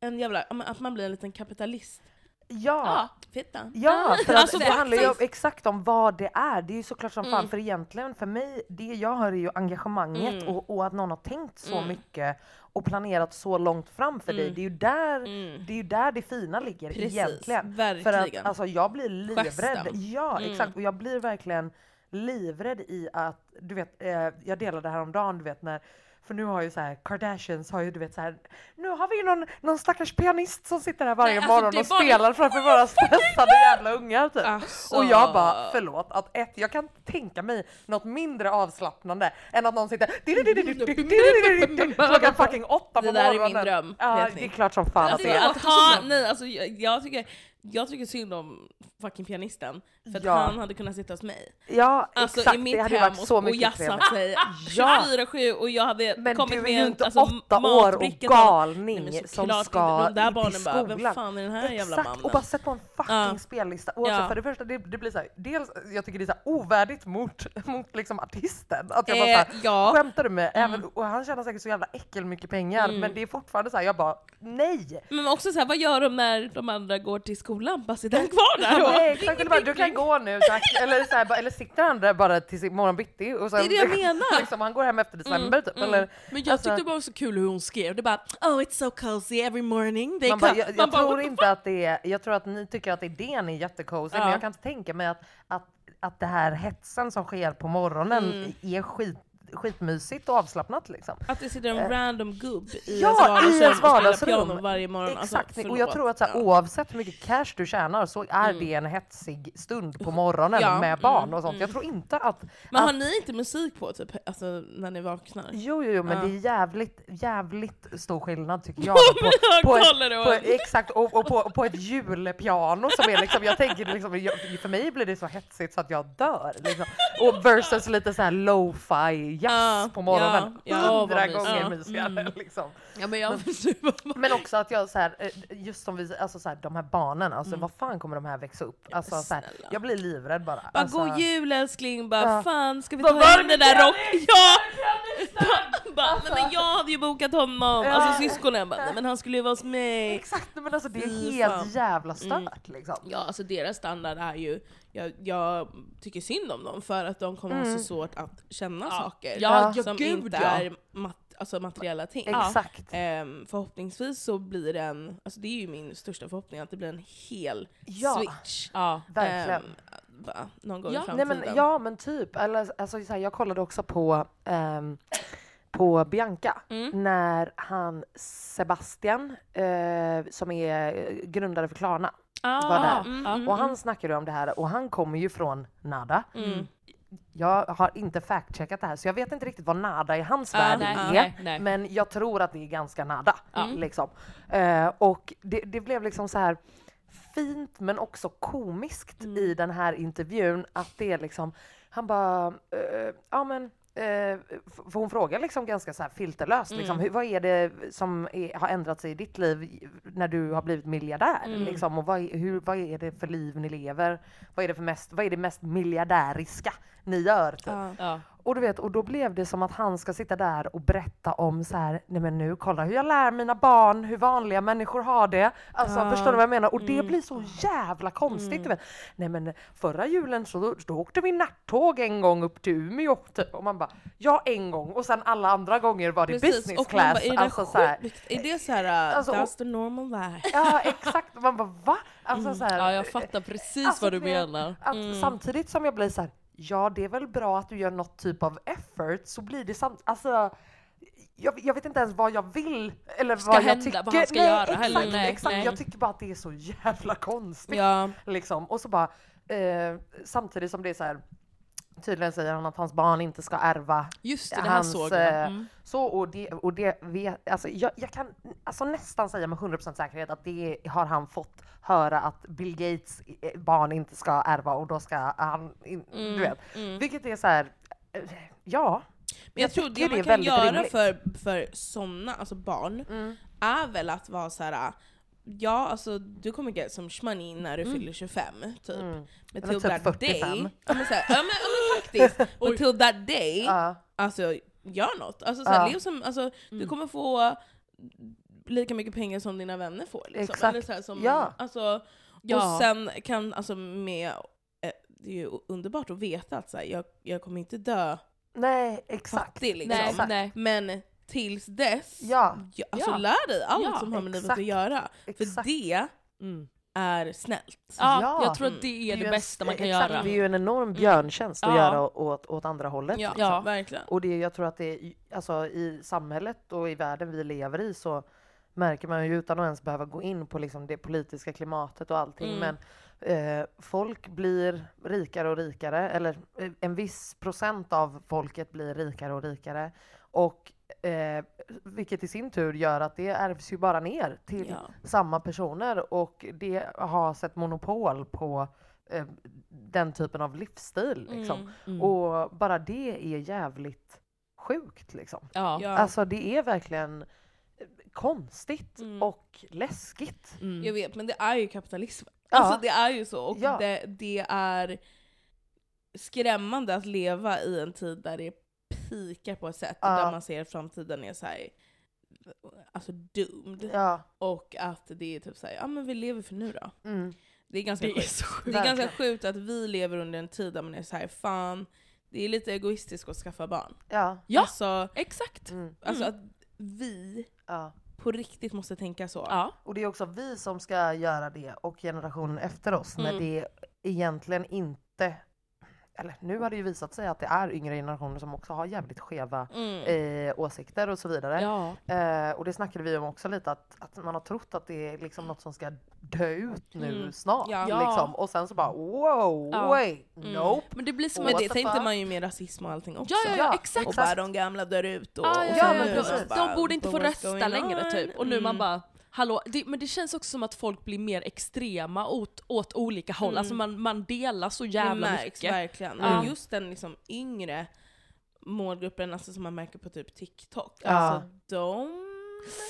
en jävla, att man blir en liten kapitalist. Ja, Fitta. ja för att Alltså, det handlar ju faktiskt. exakt om vad det är. Det är ju såklart som fan, Mm. för egentligen för mig, det jag hör är ju engagemanget Mm. och, och att någon har tänkt så Mm. mycket och planerat så långt fram för dig. Mm. Det är ju där, Mm. det, är ju där det fina ligger Precis, egentligen. För verkligen. att alltså, jag blir livrädd. Gesten. Ja Mm. exakt, och jag blir verkligen livrädd i att, du vet, eh, jag delade häromdagen, du vet när för nu har ju så här Kardashians har ju du vet så här nu har vi ju någon, någon stackars pianist som sitter här varje Nej, alltså, morgon och var- spelar framför våra stressade jävla ungar typ. Alltså. Och jag bara, förlåt, att ett, jag kan tänka mig något mindre avslappnande än att någon sitter klockan fucking åtta på Det där är morgonen. min dröm, Ja, det är klart som fan att Alltså, det är. att ha, nej, alltså, jag, jag, tycker, jag tycker synd om fucking pianisten, för att Ja. han hade kunnat sitta hos mig. Ja, Alltså exakt, i mitt det hade hem varit och, så och mycket jassat trevligt. sig Ja. 24-7 och jag hade Men kommit med en alltså, åtta år och galning Nej, som såklart ska. De där i- barnen till bara, vem skolan. fan är den här jävla Exakt, mannen? och bara sätt på en fucking Ja. spellista. Och alltså Ja. för det första, det, det blir så här, dels, jag tycker det är så här ovärdigt mot, mot liksom artisten. Att jag bara Eh, så här, skämtar du med? Mm. Även, och han tjänar säkert så jävla äckel mycket pengar, Mm. men det är fortfarande så här, jag bara nej! Men också så här, vad gör de när de andra går till skolan? Bara sitter han kvar där? och- Nej, exakt, du kan gå nu tack. Eller, så här, eller sitter han där bara till morgon bitti och sen, Det är det jag menar. liksom, han går hem efter december typ. mm. Eller, Men jag Alltså- tyckte det var så kul hur hon skrev, det bara oh it's so cozy every morning they Man bara, jag jag Man tror inte att det är, jag tror att ni tycker att idén är jättecozy, men Ja. jag kan inte tänka mig att, att, att det här hetsen som sker på morgonen Mm. är skit, skitmysigt och avslappnat liksom. Att det sitter en random gubb i Ja, ens vardagsrum i ens och piano varje morgon. Alltså, Exakt, och jag tror att så här, Ja. oavsett hur mycket cash du tjänar så är Mm. det en hetsig stund på morgonen Ja, med barn mm, och sånt. Jag mm. tror inte att... Men har att ni inte musik på typ, alltså, när ni vaknar? Jo, jo, jo, men det är jävligt, jävligt stor skillnad tycker jag. På, på, ett, på, exakt, och, och på, på ett julpiano som är liksom, jag tänker liksom, för mig blir det så hetsigt så att jag dör. Liksom. Och versus lite så här lo-fi jazz Ja, på morgonen. ja, ja, Hundra gånger Ja, mysigare. mm. Liksom. Ja men jag Men också att jag så här, eh, just som vi, alltså så här, de här barnen, alltså Mm. vad fan kommer de här växa upp? Alltså, så här, jag blir livrädd bara. Bara alltså, god jul älskling, bara Ja. fan ska vi Vad ta var hem den där med rock... Ja! bara, nej, men jag hade ju bokat honom, Ja. alltså syskonen bara, nej, men han skulle ju vara hos mig. Exakt, men alltså det är helt jävla Mm. stört liksom. Ja, alltså deras standard är ju, jag, jag tycker synd om dem för att de kommer ha Mm. så svårt att känna Ja. saker Ja, ja, som gud, inte ja. är mat, alltså materiella ting. Exakt. Ehm, förhoppningsvis så blir det en, alltså det är ju min största förhoppning, att det blir en hel Ja. switch. Ja. Verkligen. Ehm, snubba någon gång Ja. i Nej, framtiden. men, ja men typ. Eller, alltså, så här, jag kollade också på, ehm, på Bianca Mm. när han Sebastian eh, som är eh, grundare för Klarna Ah, var där. Mm, mm, och han snackade om det här och han kommer ju från Nada. Mm. Jag har inte fact-checkat det här så jag vet inte riktigt vad Nada i hans Ah, värld nej, är. nej, nej. Men jag tror att det är ganska Nada. Mm. Liksom. Eh, och det, det blev liksom så här fint men också komiskt Mm. i den här intervjun att det är liksom, han bara, eh, ja men för hon frågar liksom ganska så här filterlöst, Mm. liksom, hur, vad är det som är, har ändrat sig i ditt liv när du har blivit miljardär? Mm. Liksom, och vad, är- hur, vad är det för liv ni lever? Vad är det, för mest, vad är det mest miljardäriska ni gör? Typ? Ja. Ja. Och du vet, och då blev det som att han ska sitta där och berätta om så här, nej men nu kolla hur jag lär mina barn hur vanliga människor har det. Alltså Ja. förstår du vad jag menar? Och det Mm. blir så jävla konstigt. Mm. Vet. Nej men förra julen så då, då åkte vi nattåg en gång upp till Umeå typ. och man bara ja en gång och sen alla andra gånger var det business och class. Bara, är det alltså, så här? Är det såhär, uh, Alltså, och- that's the normal life? ja exakt, man bara va? Alltså, så här, ja, jag fattar precis Alltså, vad du menar. att Mm. Samtidigt som jag blir så här, ja det är väl bra att du gör något typ av effort så blir det samt, alltså jag, jag vet inte ens vad jag vill eller Ska vad jag hända, tycker. vad han ska nej, göra exakt, heller. Nej, exakt. nej. Jag tycker bara att det är så jävla konstigt. Ja. Liksom. Och så bara, eh, samtidigt som det är så här, tydligen säger han att hans barn inte ska ärva Just det, det hans, såg jag. eh, Mm. så och det, och det vet, alltså jag, jag kan alltså nästan säga med 100% säkerhet att det har han fått höra att Bill Gates eh, barn inte ska ärva och då ska han, in, Mm. du vet. Mm. Vilket är så här, eh, ja. Men jag, tror det man kan göra rimligt. för, för såna, alltså barn, Mm. är väl att vara så här. Ja, alltså du kommer get some money när du Mm. fyller 25, typ. Mm. Men till typ that 45. day, ja men, så här, ja, men faktiskt, och till that day, Ja. alltså gör något. Alltså, så här, Ja. lev som, alltså, Du Mm. kommer få lika mycket pengar som dina vänner får. Liksom. Exakt. Eller så här, som, Ja. alltså, Ja. Och sen kan, alltså med, eh, det är ju underbart att veta att så här, jag, jag kommer inte dö Nej, exakt. fattig liksom. Nej, Exakt. Men tills dess, Ja, ja, alltså Ja. lär dig allt Ja, som har med livet att göra. exakt. För det Mm. Är snällt. Ja, Ja. jag tror att det är ju det en- bästa man kan exakt, göra. Det är ju en enorm björntjänst att Ja. göra åt, åt andra hållet. Ja, Ja. verkligen. Och det, jag tror att det alltså, i samhället och i världen vi lever i så märker man ju utan att ens behöva gå in på liksom det politiska klimatet och allting. Mm. Men eh, folk blir rikare och rikare, eller eh, en viss procent av folket blir rikare och rikare. Och eh, vilket i sin tur gör att det ärvs ju bara ner till Ja. samma personer och det har sett monopol på eh, den typen av livsstil. Liksom. Mm. Mm. Och bara det är jävligt sjukt liksom. ja. Ja. Alltså det är verkligen eh, konstigt Mm. och läskigt. Mm. Jag vet, men det är ju kapitalism. Ja. Alltså det är ju så. Och Ja. det, det är skrämmande att leva i en tid där det pikar på ett sätt Ja. där man ser att framtiden är så här, alltså doomed. Ja. Och att det är typ såhär, ja men vi lever för nu då. Mm. Det är ganska Det är sjukt. så Det är ganska sjukt att vi lever under en tid där man är så här, fan, det är lite egoistiskt att skaffa barn. Ja. Ja. Alltså, Exakt. Mm. alltså att vi ja. på riktigt måste tänka så. Ja. Och det är också vi som ska göra det och generationen efter oss när Mm. det egentligen inte eller nu har det ju visat sig att det är yngre generationer som också har jävligt skeva Mm. eh, åsikter och så vidare. Ja. Eh, och det snackade vi om också lite, att, att man har trott att det är liksom något som ska dö ut nu Mm. snart. Ja. Liksom. Och sen så bara wow, Ja. wait, Mm. nope. Men det blir som Men What det tänkte man ju med rasism och allting också. Ja, ja, exakt. Och bara de gamla dör ut och, Ja, och ja, så ja, nu men precis. de borde inte få "But what's rösta längre on?" typ. Och nu man Mm. bara, hallå, det, men det känns också som att folk blir mer extrema åt, åt olika håll. Mm. Alltså man, man delar så Det jävla märks mycket. verkligen. Ja. Och just den liksom yngre målgruppen alltså som man märker på typ TikTok. Ja. Alltså de...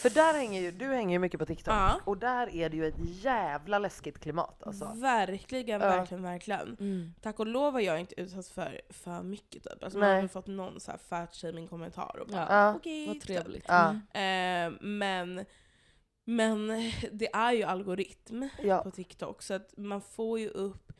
För där hänger ju, du hänger ju mycket på TikTok Ja. och där är det ju ett jävla läskigt klimat alltså. Verkligen, Ja. verkligen, verkligen. Mm. Tack och lov har jag inte utsatts för för mycket typ. Alltså man har väl fått någon så här fat-shaming kommentar och bara Ja. okej. Vad typ. trevligt. Ja. Mm. Eh, men, men det är ju algoritm Ja. på TikTok så att man får ju upp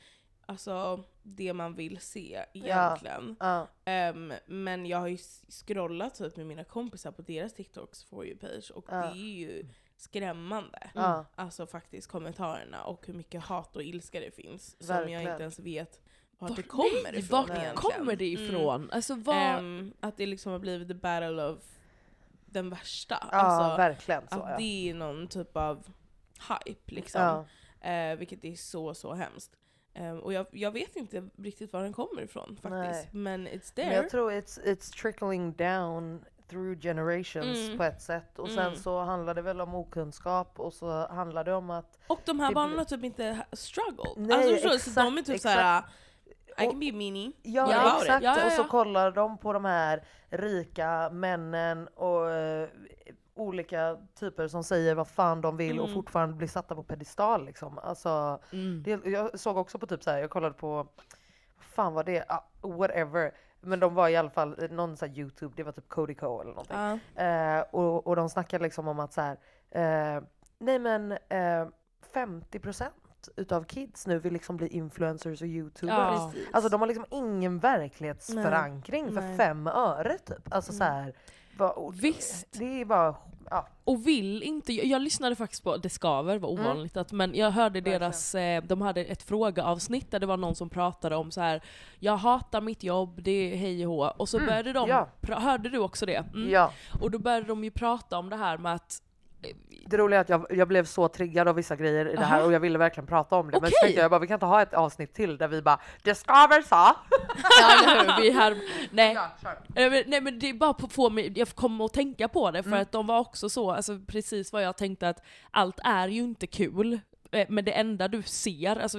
alltså, det man vill se egentligen. Ja. Ehm, men jag har ju scrollat typ med mina kompisar på deras TikToks for you page och Ja. det är ju skrämmande. Ja. Alltså faktiskt kommentarerna och hur mycket hat och ilska det finns som jag Verkligen. inte ens vet vart det kommer ifrån vart kommer det Mm. ifrån? Alltså vad... Ehm, att det liksom har blivit the battle of den värsta. Ja, alltså, verkligen så att ja. det är någon typ av hype liksom. ja. Eh, vilket är så, så hemskt. Ehm, och jag, jag vet inte riktigt var den kommer ifrån faktiskt. Men it's there. Men jag tror it's, it's trickling down through generations Mm. på ett sätt. Och sen Mm. så handlar det väl om okunskap och så handlar det om att och de här barnen har typ inte struggled. Nej, alltså, förstår du? så exakt, de är typ exakt. såhär, I Och- can be meanie. Ja, about exakt? Ja, ja, och så kollar de på de här rika männen och eh, olika typer som säger vad fan de vill och Mm. fortfarande blir satta på pedestal liksom. Alltså, Mm. det, jag såg också på typ så här, jag kollade på, vad fan var det? Ah, whatever. Men de var i alla fall eh, någon så här youtube, det var typ Cody Co eller någonting. Ja. Eh, och, och de snackade liksom om att så här, nej men eh, 50% utav kids nu vill liksom bli influencers och youtubers. Ja. Alltså de har liksom ingen verklighetsförankring för Nej. fem öre typ. Alltså så här, och- Visst. Det är bara, ja. Och vill inte, jag, jag lyssnade faktiskt på Det skaver, var ovanligt att, men jag hörde deras, eh, de hade ett frågeavsnitt där det var någon som pratade om så här. jag hatar mitt jobb, det är hej och hå. Och så Mm, började de, ja. hörde du också det? Mm. ja. Och då började de ju prata om det här med att Det roliga är att jag, jag blev så triggad av vissa grejer i det här och jag ville verkligen prata om det. Men så tänkte jag bara, vi kan inte ha ett avsnitt till där vi bara Det skaver sa! Ja, hur? Vi är här, nej. Ja. Nej men, nej men det är bara på få mig, jag kommer att tänka på det för Mm. att de var också så, alltså precis vad jag tänkte att allt är ju inte kul. Eh, Men det enda du ser, alltså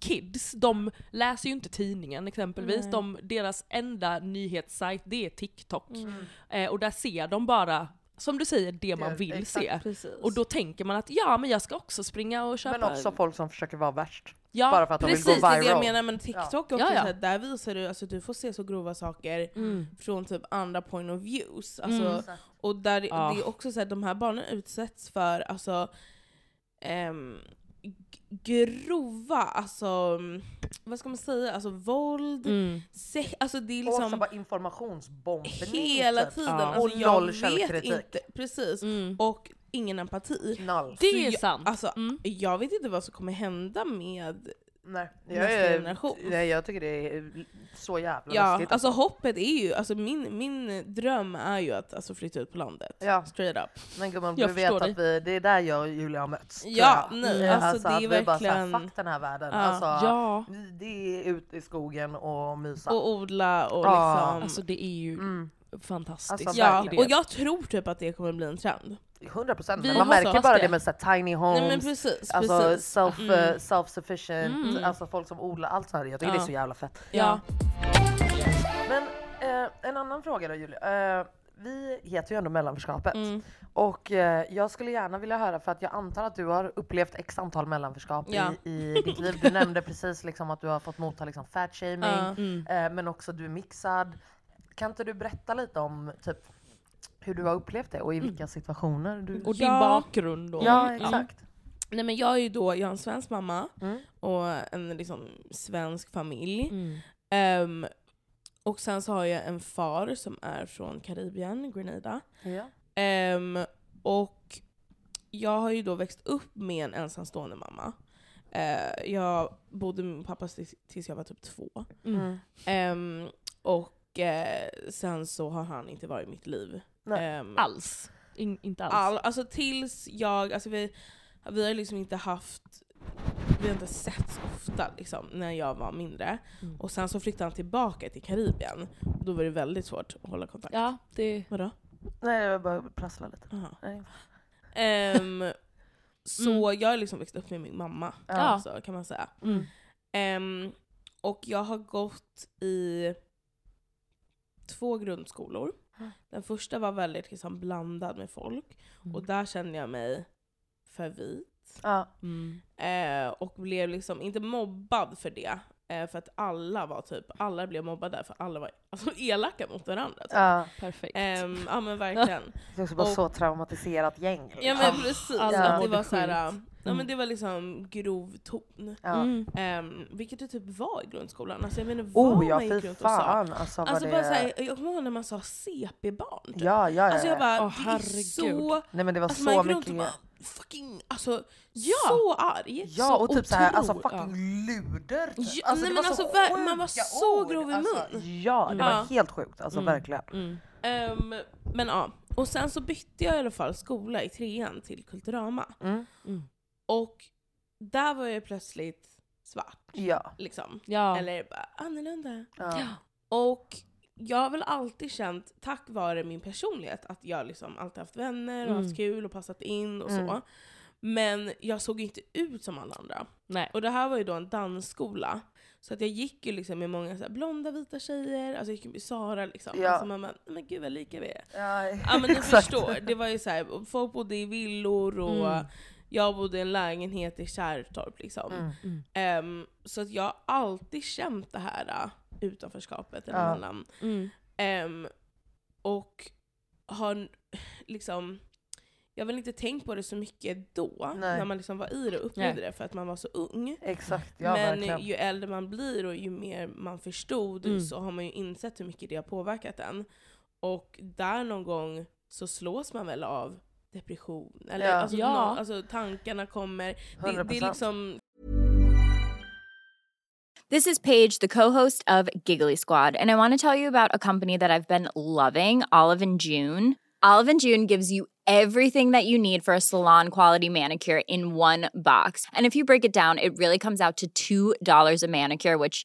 kids, de läser ju inte tidningen exempelvis. Nej. De, deras enda nyhetssajt det är TikTok. Mm. Eh, och där ser de bara, som du säger, det man vill exakt, se. Precis. Och då tänker man att ja men jag ska också springa och köpa. Men också folk som försöker vara värst. ja, bara för att de vill gå Precis, det är det jag viral. menar, men TikTok också, Ja, ja. Så här, där visar du, alltså du får se så grova saker Mm. från typ andra point of views. Alltså, Mm. Och där det- Ja. det är också så att de här barnen utsätts för alltså, ehm, g- grova, alltså, vad ska man säga, alltså våld, Mm. sex, alltså det är Och liksom bara informationsbombning. hela tiden. Ja. Alltså, Och jag noll vet källkritik. inte, precis. Mm. Och ingen empati. Noll. Det Så är jag- sant. Alltså, Mm. Jag vet inte vad som kommer hända med Nej, Nästa jag, är, generation. nej, jag tycker det är så jävla Ja, läskigt. alltså hoppet är ju, alltså min, min dröm är ju att alltså, flytta ut på landet. Ja. Straight up. Men gumman, du vet att vi, det är där jag och Julia har mötts. Ja, nej, Eh, alltså, det är vi bara verkligen- såhär, fuck den här världen. Ja. Alltså, Ja, Det är ut i skogen och mysa. Och odla och Ja, liksom... alltså det är ju Mm, fantastiskt. Alltså, ja, och jag tror typ att det kommer bli en trend. 100 procent. Vi Men man märker bara det, det. med så här, tiny homes, Nej men precis, alltså precis. self, Mm. eh, self-sufficient, Mm. alltså folk som odlar allt sånt här. Jag tycker Ja. det är så jävla fett. Ja. Men eh, en annan fråga då Julia. Eh, vi heter ju ändå mellanförskapet. Mm. Och eh, jag skulle gärna vilja höra, för att jag antar att du har upplevt x antal mellanförskap Ja. i, i ditt liv. Du nämnde precis liksom att du har fått motta liksom fatshaming, Ja. Mm. eh, men också du är mixad. Kan inte du berätta lite om typ, hur du har upplevt det och i vilka situationer du... Och din Ja. bakgrund då. ja, Mm. exakt. Nej men jag är ju då, jag har en svensk mamma Mm. och en liksom svensk familj. Mm. Ehm, och sen så har jag en far som är från Karibien, Grenada. Ja. Ehm, och jag har ju då växt upp med en ensamstående mamma. Eh, jag bodde med min pappa tills, jag var typ två. Mm. Ehm, och eh, sen så har han inte varit i mitt liv. Nej. Ehm, Alls. In, inte alls. all, alltså tills jag, alltså vi, vi har liksom inte haft, vi har inte sett ofta liksom, när jag var mindre. Mm. Och sen så flyttade han tillbaka till Karibien. Då var det väldigt svårt att hålla kontakt. Ja, det... Vadå? Nej, jag bara prasslar lite. Ehm, så jag har liksom växt upp med min mamma, Ja. alltså, kan man säga. Mm. Ehm, och jag har gått i två grundskolor. Den första var väldigt liksom, blandad med folk, Mm. och där kände jag mig för vit. Ja. Mm. Eh, och blev liksom inte mobbad för det, eh, för att alla var typ, alla blev mobbade för alla var alltså, elaka mot varandra. Typ. Ja. Perfekt. Ehm, ja men verkligen. Det bara Och- så traumatiserat gäng. Ja liksom. men precis, alla att det var så här. Ja, men det var liksom grov ton. Ja. Mm. Ehm, vilket det typ var i grundskolan. Alltså jag menar vad Oh ja, man gick runt och sa. fan. Alltså, Alltså det... bara såhär, jag kommer ihåg när man sa CP-barn. Typ. Ja, ja, ja. Alltså jag bara, Åh, det är herregud. så... Nej men det var Alltså man så gick runt mycket... och bara, fucking, alltså Ja. så arg. Ja, och typ såhär, alltså fucking luder typ. Ja, alltså, nej, men var så alltså, ver- man var så ord. grov i alltså, mun. Ja, det var helt sjukt. Alltså Mm. verkligen. Mm. Ehm, men ja, och sen så bytte jag i alla fall skola i trean till Kulturama. Mm. Och där var jag plötsligt svart. Ja. Liksom. Ja. Eller bara annorlunda. ja. Och jag har väl alltid känt, tack vare min personlighet, att jag liksom alltid haft vänner och Mm. haft kul och passat in och Mm. så. Men jag såg inte ut som alla andra. Nej. Och det här var ju då en dansskola. Så att jag gick ju liksom med många så här blonda vita tjejer, alltså jag gick ju med Sara liksom. Ja. Alltså man bara, men gud vad lika vi är. Ja, Ja men ni förstår, det var ju så här, folk bodde i villor och Mm. Jag bodde i en lägenhet i Kärrtorp liksom. Mm. Mm. Ehm, så att jag har alltid känt det här uh, utanförskapet eller Ja. mellan. Mm. Ehm, och har liksom, jag har väl inte tänkt på det så mycket då, Nej. när man liksom var i det och upplevde Nej. Det för att man var så ung. Exakt, ja Men verkligen. ju äldre man blir och ju mer man förstod Mm. så har man ju insett hur mycket det har påverkat en. Och där någon gång så slås man väl av depression. Eller Ja. alltså, Ja. nå- alltså tankarna kommer. Det, det är liksom This is Paige, the co-host of Giggly Squad, and I want to tell you about a company that I've been loving, Olive and June. Olive and June gives you everything that you need for a salon quality manicure in one box. And if you break it down, it really comes out to $2 a manicure, which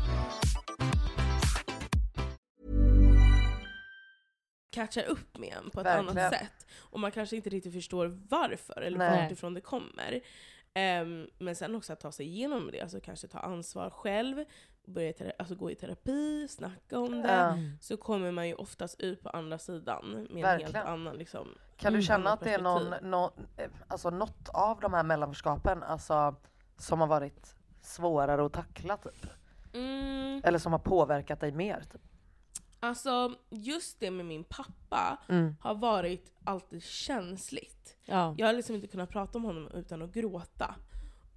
Catchar upp med en på ett Verkligen. annat sätt. Och man kanske inte riktigt förstår varför eller Nej. vartifrån det kommer. Ehm, men sen också att ta sig igenom det, alltså kanske ta ansvar själv, börja alltså gå i terapi, snacka om det. Ja. Så kommer man ju oftast ut på andra sidan med en Verkligen. helt annan liksom, Kan du Mm. känna att det är någon, perspektiv. nå- eh, alltså något av de här mellanskapen alltså, som har varit svårare att tackla typ? mm, Eller som har påverkat dig mer? Typ? Alltså just det med min pappa Mm. har varit alltid känsligt. Ja. Jag har liksom inte kunnat prata om honom utan att gråta.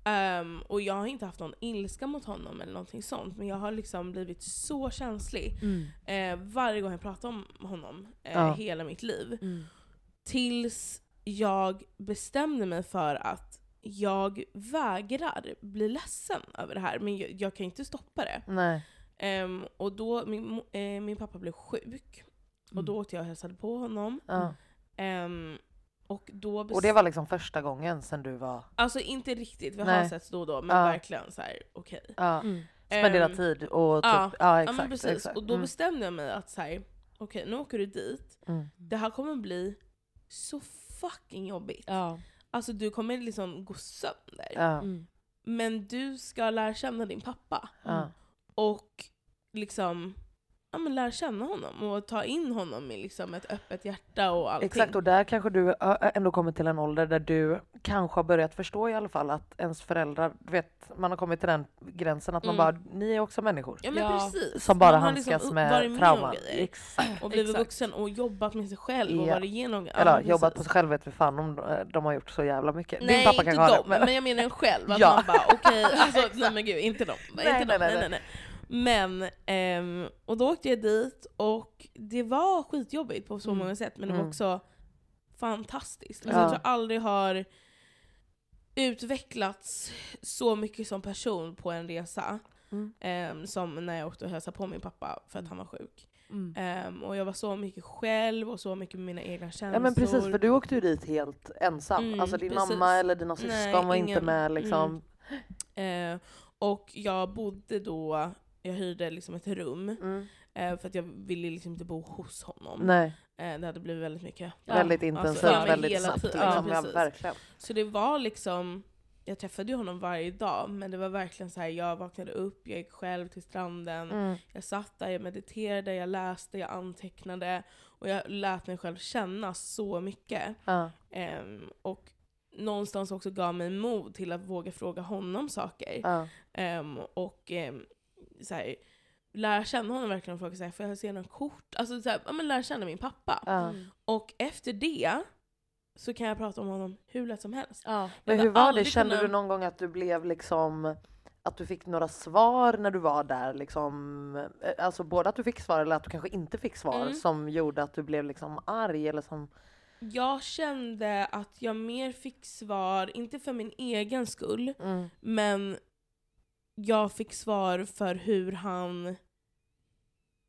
Ehm, och jag har inte haft någon ilska mot honom eller någonting sånt, men jag har liksom blivit så känslig Mm. eh, varje gång jag pratar om honom, eh, Ja. hela mitt liv. Mm. Tills jag bestämde mig för att jag vägrar bli ledsen över det här, men jag, jag kan inte stoppa det. Nej. Ehm, och då, min, eh, min pappa blev sjuk, och Mm. då åkte jag och hälsade på honom. Ja. Ehm, och, då Och det var liksom första gången sen du var... Alltså inte riktigt, vi har Nej. setts då och då, men Ja. verkligen så här: okej. Ja. Mm. Spendera Ehm, tid och typ... ja. Ja, Ja exakt. men precis, exakt. och då Mm. bestämde jag mig att så här, okej nu åker du dit, Mm. det här kommer bli så fucking jobbigt. Ja. Alltså du kommer liksom gå sönder. Ja. Mm. Men du ska lära känna din pappa. Ja. Och liksom ja, men lära känna honom och ta in honom med liksom ett öppet hjärta och allting. Exakt, och där kanske du ändå kommit till en ålder där du kanske har börjat förstå i alla fall att ens föräldrar, vet, man har kommit till den gränsen att man Mm. bara, ni är också människor. Ja men Ja. precis. Som bara Man har handskas liksom med med trauman. Exakt. Och blivit Exakt. vuxen och jobbat med sig själv och Ja. varit igenom... ja, Eller precis. jobbat på sig själv vet vi fan om de, de har gjort så jävla mycket. Nej, Din pappa inte har dem, det. men... jag menar en själv. Att Ja. man bara okej, alltså, nej men gud, inte dem. Nej, inte nej, dem. nej, Nej, nej, nej. Men, ehm, och då åkte jag dit och det var skitjobbigt på så Mm. många sätt, men det var Mm. också fantastiskt. Alltså, Ja. Jag tror jag aldrig har utvecklats så mycket som person på en resa. Mm. ehm, som när jag åkte och hälsade på min pappa för att han var sjuk. Mm. Ehm, och jag var så mycket själv och så mycket med mina egna känslor. Ja men precis, för du åkte ju dit helt ensam. Mm, alltså din precis. mamma eller dina syskon var inte ingen. med liksom. Eh, och jag bodde då, jag hyrde liksom ett rum, Mm. eh, för att jag ville liksom inte bo hos honom. Nej, Eh, det hade blivit väldigt mycket. väldigt Alltså, intensivt, ja, men väldigt snabbt. Liksom. Ja, Ja, verkligen. Så det var liksom, jag träffade ju honom varje dag, men det var verkligen så här: jag vaknade upp, jag gick själv till stranden, Mm. jag satt där, jag mediterade, jag läste, jag antecknade, och jag lät mig själv känna så mycket. Ja. Ehm, och någonstans också gav mig mod till att våga fråga honom saker. Ja. Ehm, och um, såhär, lära känna honom verkligen och fråga såhär, får jag se några kort? Alltså såhär, ja, men lära känna min pappa. Mm. Och efter det så kan jag prata om honom hur lätt som helst. Ja. Men hur var det? Kände kunnat- du någon gång att du blev liksom att du fick några svar när du var där liksom, eh, alltså både att du fick svar eller att du kanske inte fick svar Mm. som gjorde att du blev liksom arg eller som, Jag kände att jag mer fick svar, inte för min egen skull, mm. men jag fick svar för hur han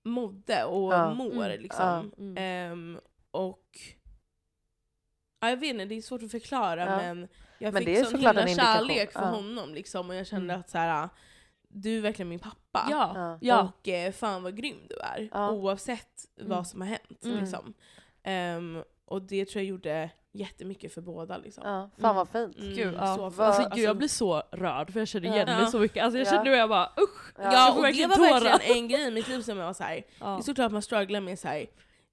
mådde och Ja. mår. Mm. Liksom. Mm. Ehm, och ja, jag vet inte, det är svårt att förklara Ja. men jag Men fick sån himla kärlek för Ja. honom liksom, och jag kände Mm. att så här, du är verkligen min pappa. Ja. Ja. Ja. Och eh, fan vad grym du är, Ja. oavsett Mm. vad som har hänt. Mm. Liksom. Ehm, och det tror jag gjorde jättemycket för båda. Liksom. ja, fan vad fint. Mm, Gud, ja. så Vad- för- Alltså, gud, jag blir så rörd för jag känner igen Ja. mig så mycket. Alltså, jag Ja. känner nu jag bara usch! Ja. Jag och det var tårar. verkligen en grej i mitt liv som jag var såhär, Ja. det är såklart att man strugglar med så här,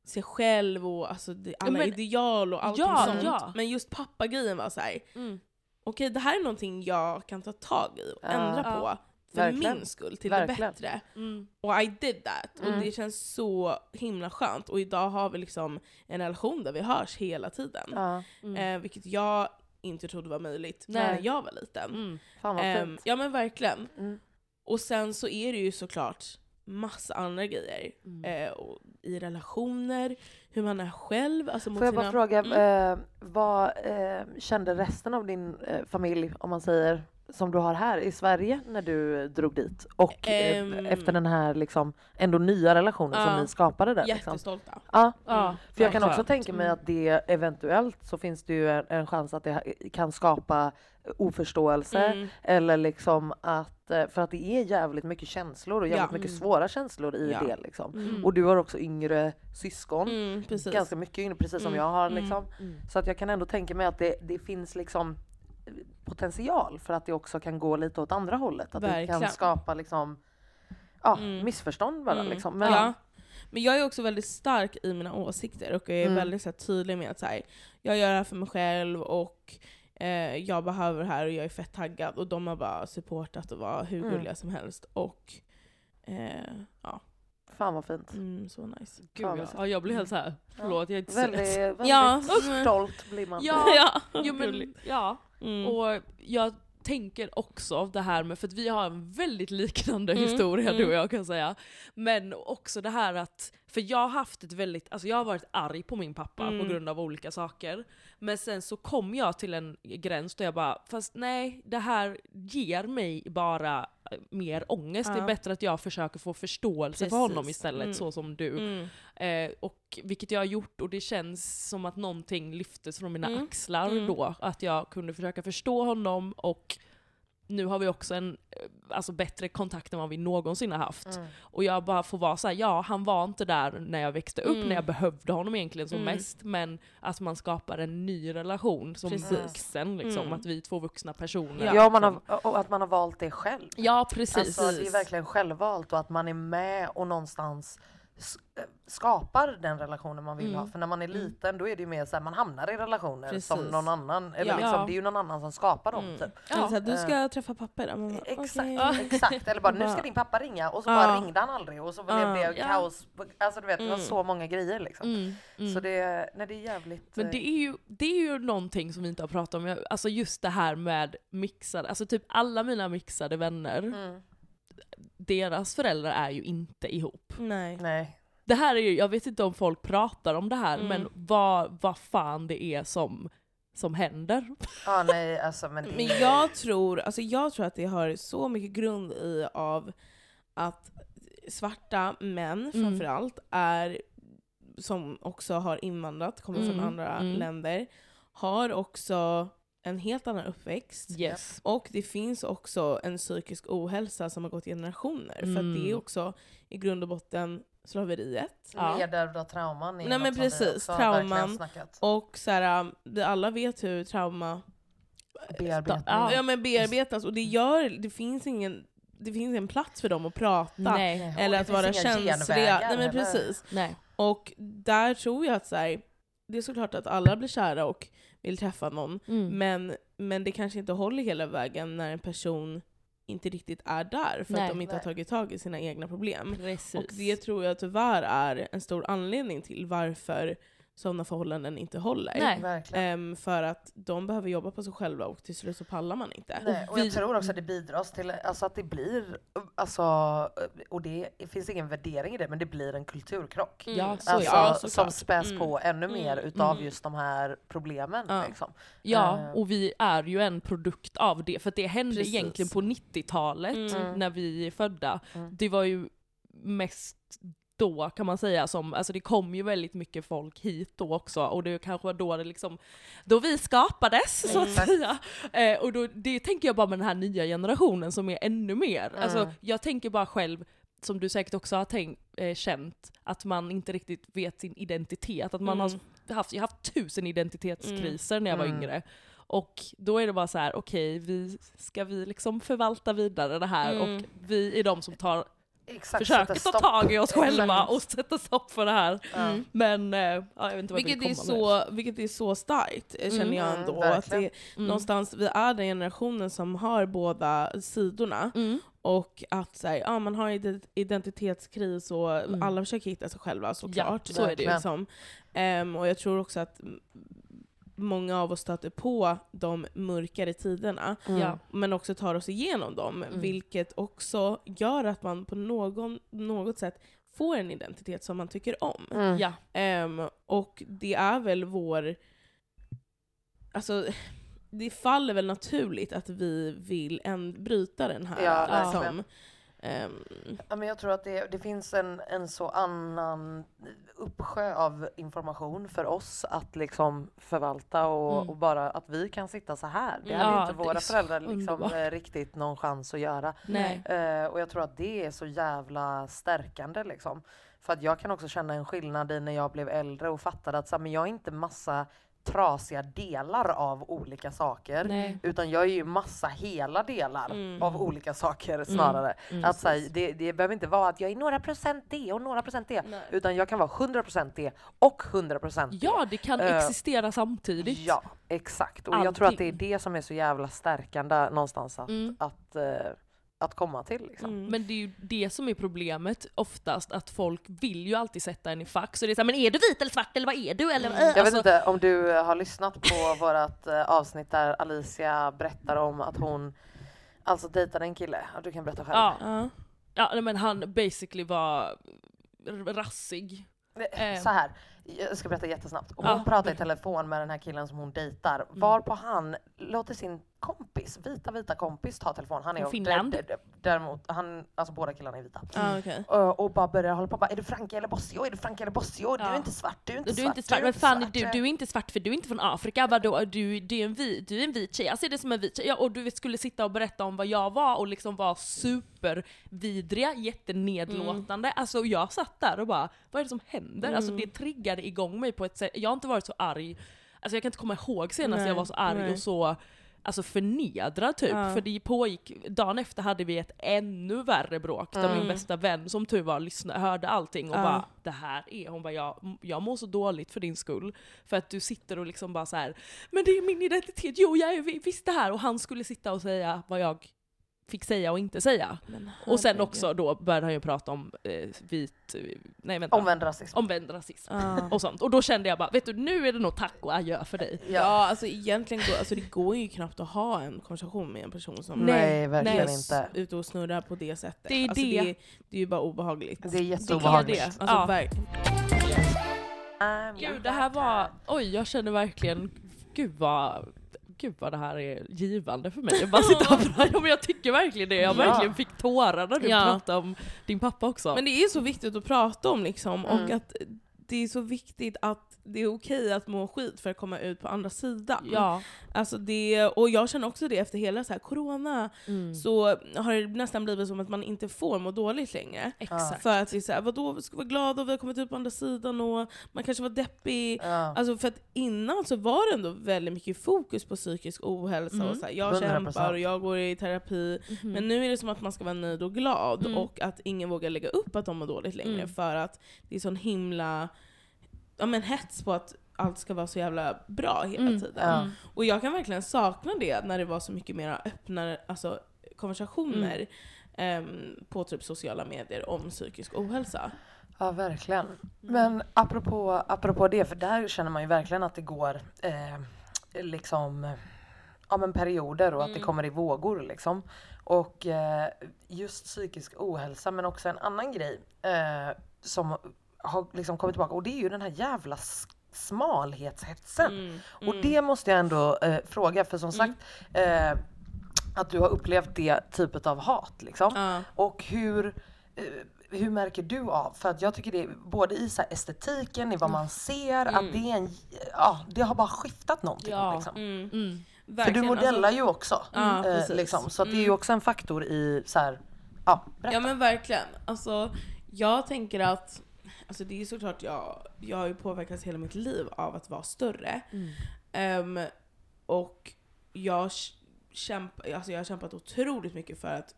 sig själv och alltså, alla men- ideal och allting Ja, sånt. ja. Men just pappagrejen var så här, Mm. okej det här är någonting jag kan ta tag i och ändra Ja. på. För Verkligen. min skull, till Verkligen. det bättre. Mm. Och I did that. Mm. Och det känns så himla skönt. Och idag har vi liksom en relation där vi hörs hela tiden. Ja, Mm. Eh, vilket jag inte trodde var möjligt Nej. när jag var liten. Mm. fan vad Ehm, fint. ja men verkligen. Mm. Och sen så är det ju såklart massa andra grejer. Mm. Eh, och I relationer, hur man är själv. Alltså mot Får jag bara sina... fråga, Mm. eh, vad eh, kände resten av din eh, familj, om man säger, som du har här i Sverige när du drog dit? Och Ehm. efter den här liksom, ändå nya relationen Ja. som ni skapade där? Liksom. Jättestolta. Ja, Ja, för jag kan också tänka mig Mm. att det eventuellt så finns det ju en, en chans att det kan skapa oförståelse Mm. eller liksom att, eh, för att det är jävligt mycket känslor och jävligt Ja. mycket Mm. svåra känslor i Ja. det liksom. Mm. Och du har också yngre syskon, Mm, ganska mycket yngre precis som Mm. jag har Mm. liksom. Mm. Så att jag kan ändå tänka mig att det, det finns liksom potential för att det också kan gå lite åt andra hållet. Att det Verkligen. kan skapa liksom ja, Mm. missförstånd bara Mm. liksom. Men, ja. Men jag är också väldigt stark i mina åsikter och jag är Mm. väldigt så här, tydlig med att så här, jag gör det här för mig själv och eh, jag behöver det här och jag är fett taggad och de har bara supportat och var hur Mm. gulliga som helst. Och eh, ja, Fan vad fint. mm, så nice. Gud, Fan, ja. ja, jag blir helt såhär, förlåt jag är inte Väldigt, så väldigt Ja. stolt blir man. Ja, ja, jo, men, ja. Mm. Och jag tänker också det här med, för att vi har en väldigt liknande Mm, historia mm. du och jag kan säga. Men också det här att, för jag har haft ett väldigt, alltså jag har varit arg på min pappa Mm. på grund av olika saker. Men sen så kom jag till en gräns där jag bara, fast nej, det här ger mig bara eh, mer ångest. Det Ja. är bättre att jag försöker få förståelse för Precis. honom istället, Mm. så som du. Mm. Eh, och vilket jag har gjort och det känns som att någonting lyftes från mina Mm. axlar Mm. då. Att jag kunde försöka förstå honom och nu har vi också en eh, alltså, bättre kontakt än vad vi någonsin har haft. Mm. Och jag bara får vara såhär, ja han var inte där när jag växte upp, Mm. när jag behövde honom egentligen som Mm. mest. Men att man skapar en ny relation som Precis. vuxen, liksom. Mm. att vi är två vuxna personer. Ja, man liksom. har, och att man har valt det själv. ja precis. Alltså det är verkligen självvalt och att man är med och någonstans skapar den relationen man vill Mm. ha. För när man är liten då är det ju mer så här, man hamnar i relationer Precis. som någon annan, eller Ja. liksom, det är ju någon annan som skapar dem Mm. typ. Så här, du Eh. ska träffa pappa idag. Bara, Exakt, okej. exakt. Eller bara nu ska din pappa ringa och så Ja. bara ringde han aldrig och så blev Ja. det Ja. kaos. Alltså du vet det var Mm. så många grejer liksom. Mm, mm. Så det, nej, det är jävligt... Men eh, det är, ju, det är ju någonting som vi inte har pratat om, alltså just det här med mixade, alltså typ alla mina mixade vänner, mm, deras föräldrar är ju inte ihop. Nej. nej. Det här är ju, jag vet inte om folk pratar om det här, Mm. men vad, vad fan det är som som händer. Ja, nej, alltså, men, Men jag tror, alltså jag tror att det har så mycket grund i av att svarta män Mm. framförallt är, som också har invandrat, kommer från Mm, andra mm. länder, har också en helt annan uppväxt. Yes. Och det finns också en psykisk ohälsa som har gått generationer. För att Mm. det är också i grund och botten slaveriet. Ja. Nedärvda trauman är Nej, men precis, också trauman. Och så här, vi alla vet hur trauma Bearbetning. Ja. men bearbetas och det gör, det finns ingen det finns ingen plats för dem att prata. Nej. Eller att vara känsliga. Nej men precis. Nej. Och där tror jag att så här, det är såklart att alla blir kära och vill träffa någon. Mm. Men, men det kanske inte håller hela vägen när en person inte riktigt är där för Nej. att de inte har Nej. tagit tag i sina egna problem. Precis. Och det tror jag tyvärr är en stor anledning till varför sådana förhållanden inte håller. Nej. Ehm, för att de behöver jobba på sig själva och till slut så pallar man inte. Nej, och vi- jag tror också att det bidrar till alltså att det blir, alltså, och det, det finns ingen värdering i det, men det blir en kulturkrock. Ja, så Alltså. Ja, som späs Mm. på ännu mer Mm. utav Mm. just de här problemen. Ja. Liksom. Ja, Eh. och vi är ju en produkt av det. För att det hände Precis. egentligen på 90-talet Mm. när vi är födda. Mm. Det var ju mest då kan man säga som, alltså det kom ju väldigt mycket folk hit då också och det kanske var då det liksom, då vi skapades så att säga. Eh, och då, det tänker jag bara med den här nya generationen som är ännu mer. Mm. Alltså jag tänker bara själv, som du säkert också har tänkt, eh, känt, att man inte riktigt vet sin identitet. Att man Mm. har haft, jag har haft tusen identitetskriser när jag var Mm. yngre. Och då är det bara så här: okej, vi, ska vi liksom förvalta vidare det här? Mm. Och vi är de som tar, Exakt, försöker ta tag i oss själva och sätta stopp för det här. Ja. Men, eh, ja, jag vet inte vad Vilket jag är, så, vilket är så starkt eh, känner Mm. jag Mm, ändå. att verkligen. det, Mm. Någonstans, vi är den generationen som har båda sidorna. Mm. Och att så här, ja, man har ident- identitetskris och Mm. alla försöker hitta sig själva såklart. Ja, så är det. Liksom. Ehm, och jag tror också att mm, många av oss stöter på de mörkare tiderna. Mm. Men också tar oss igenom dem. Mm. Vilket också gör att man på någon, något sätt får en identitet som man tycker om. Mm. Ja. Ehm, och det är väl vår... Alltså, det faller väl naturligt att vi vill en, bryta den här. Ja, liksom. Ehm, Ja, men jag tror att det, det finns en, en så annan uppsjö av information för oss att liksom förvalta och, Mm. och bara att vi kan sitta så här. Det Ja, hade inte det är våra föräldrar liksom eh, riktigt någon chans att göra. Eh, och jag tror att det är så jävla stärkande liksom. För att jag kan också känna en skillnad i när jag blev äldre och fattade att så här, men jag är inte massa trasiga delar av olika saker. Nej. Utan jag är ju massa hela delar Mm. av olika saker snarare. Mm, att, så här, det, det behöver inte vara att jag är några procent det och några procent det. Nej. Utan jag kan vara 100% det och 100% det. Ja, det kan Eh, existera samtidigt. Ja, exakt. Och jag tror att det är Allting. det som är så jävla stärkande någonstans att, Mm. att, eh, att komma till. Liksom. mm. Men det är ju det som är problemet oftast, att folk vill ju alltid sätta en i fack. Så det är såhär, men är du vit eller svart eller vad är du? Eller, äh, Jag vet alltså, inte om du eh, har lyssnat på vårt eh, avsnitt där Alicia berättar om att hon alltså dejtade en kille. Du kan berätta själv. Ja, Ja. men han basically var rassig. Så här, jag ska berätta jättesnabbt. Hon Ja. pratar i telefon med den här killen som hon dejtar, Mm. varpå han låter sin kompis, vita vita kompis ta telefon. Han är Finland? Däremot, han, alltså båda killarna är vita. Ah, okej. Och, och bara börjar hålla på bara, är du Frankie eller Bossio? Är du Frankie eller Bossio? Du är inte svart, du är inte Du är svart. inte svart, men fan är svart. du, du är inte svart för du är inte från Afrika, vadå? Du, du, är en vit, du är en vit tjej, jag ser det som en vit tjej. Ja, och du skulle sitta och berätta om vad jag var och liksom var supervidriga, jättenedlåtande. Alltså jag satt där och bara, vad är det som händer? Alltså det triggade igång mig på ett sätt, jag har inte varit så arg, alltså jag kan inte komma ihåg senast Nej, jag var så arg nej. och så Alltså förnedrad typ, Ja. för det pågick, dagen efter hade vi ett ännu värre bråk där Mm. min bästa vän som tur var lyssnade, hörde allting och Ja. bara det här är, hon bara jag, jag mår så dåligt för din skull. För att du sitter och liksom bara så här, men det är min identitet, jo jag är vi- visst det här. Och han skulle sitta och säga vad jag fick säga och inte säga. Men Och sen också då började han ju prata om eh, vit, nej vänta, Omvänd rasism. omvänd rasism. Ja. Och sånt. Och då kände jag bara, vet du nu är det nog tack och adjö för dig. Ja, alltså egentligen går, alltså, det går ju knappt att ha en konversation med en person som Nej, verkligen nej. inte. ute och snurrar på det sättet. Det är alltså, det. Det, är, det är ju bara obehagligt. Det är Det är jätteobehagligt. det. Alltså, Ja. verkligen. Gud det här var, oj jag känner verkligen gud vad, gud vad det här är givande för mig. Jag bara sitter och ja, men jag tycker verkligen det. Jag Ja. verkligen fick tårar när du Ja. pratade om din pappa också. Men det är så viktigt att prata om liksom, och Mm. att det är så viktigt att det är okej att må skit för att komma ut på andra sidan. ja. Alltså det, och jag känner också det efter hela så här corona, Mm. så har det nästan blivit som att man inte får må dåligt längre. Exakt. För att det är såhär, vadå vi ska vara glada och vi har kommit ut på andra sidan och man kanske var deppig. Ja. Alltså för att innan så var det ändå väldigt mycket fokus på psykisk ohälsa Mm. och så här, jag 100%. kämpar och jag går i terapi. Mhm. Men nu är det som att man ska vara nöjd och glad Mm. och att ingen vågar lägga upp att de mår dåligt längre Mm. för att det är sån himla ja, men hets på att allt ska vara så jävla bra hela Mm. tiden. Ja. Och jag kan verkligen sakna det när det var så mycket mer öppna alltså, konversationer Mm. ehm, på typ sociala medier om psykisk ohälsa. Ja, verkligen. Men apropå, apropå det, för där känner man ju verkligen att det går eh, liksom ja, men perioder och att det kommer i vågor liksom. Och eh, just psykisk ohälsa men också en annan grej eh, som har liksom kommit tillbaka och det är ju den här jävla smalhetshetsen. Mm. Och det måste jag ändå eh, fråga för som sagt eh, att du har upplevt det typet av hat liksom. Ja. Och hur, eh, hur märker du av? För att jag tycker det är både i så här estetiken, i vad man ser, att det är en, ja det har bara skiftat någonting. Ja. Liksom. Mm. Mm. För du Verkligen, modellar alltså- ju också. Ja, eh, liksom. Så att det är ju Mm. också en faktor i så här, ja berätta. Ja men verkligen. Alltså, jag tänker att, alltså det är såklart jag, jag har ju påverkats hela mitt liv av att vara större. Ehm, och jag kämp, alltså jag har kämpat otroligt mycket för att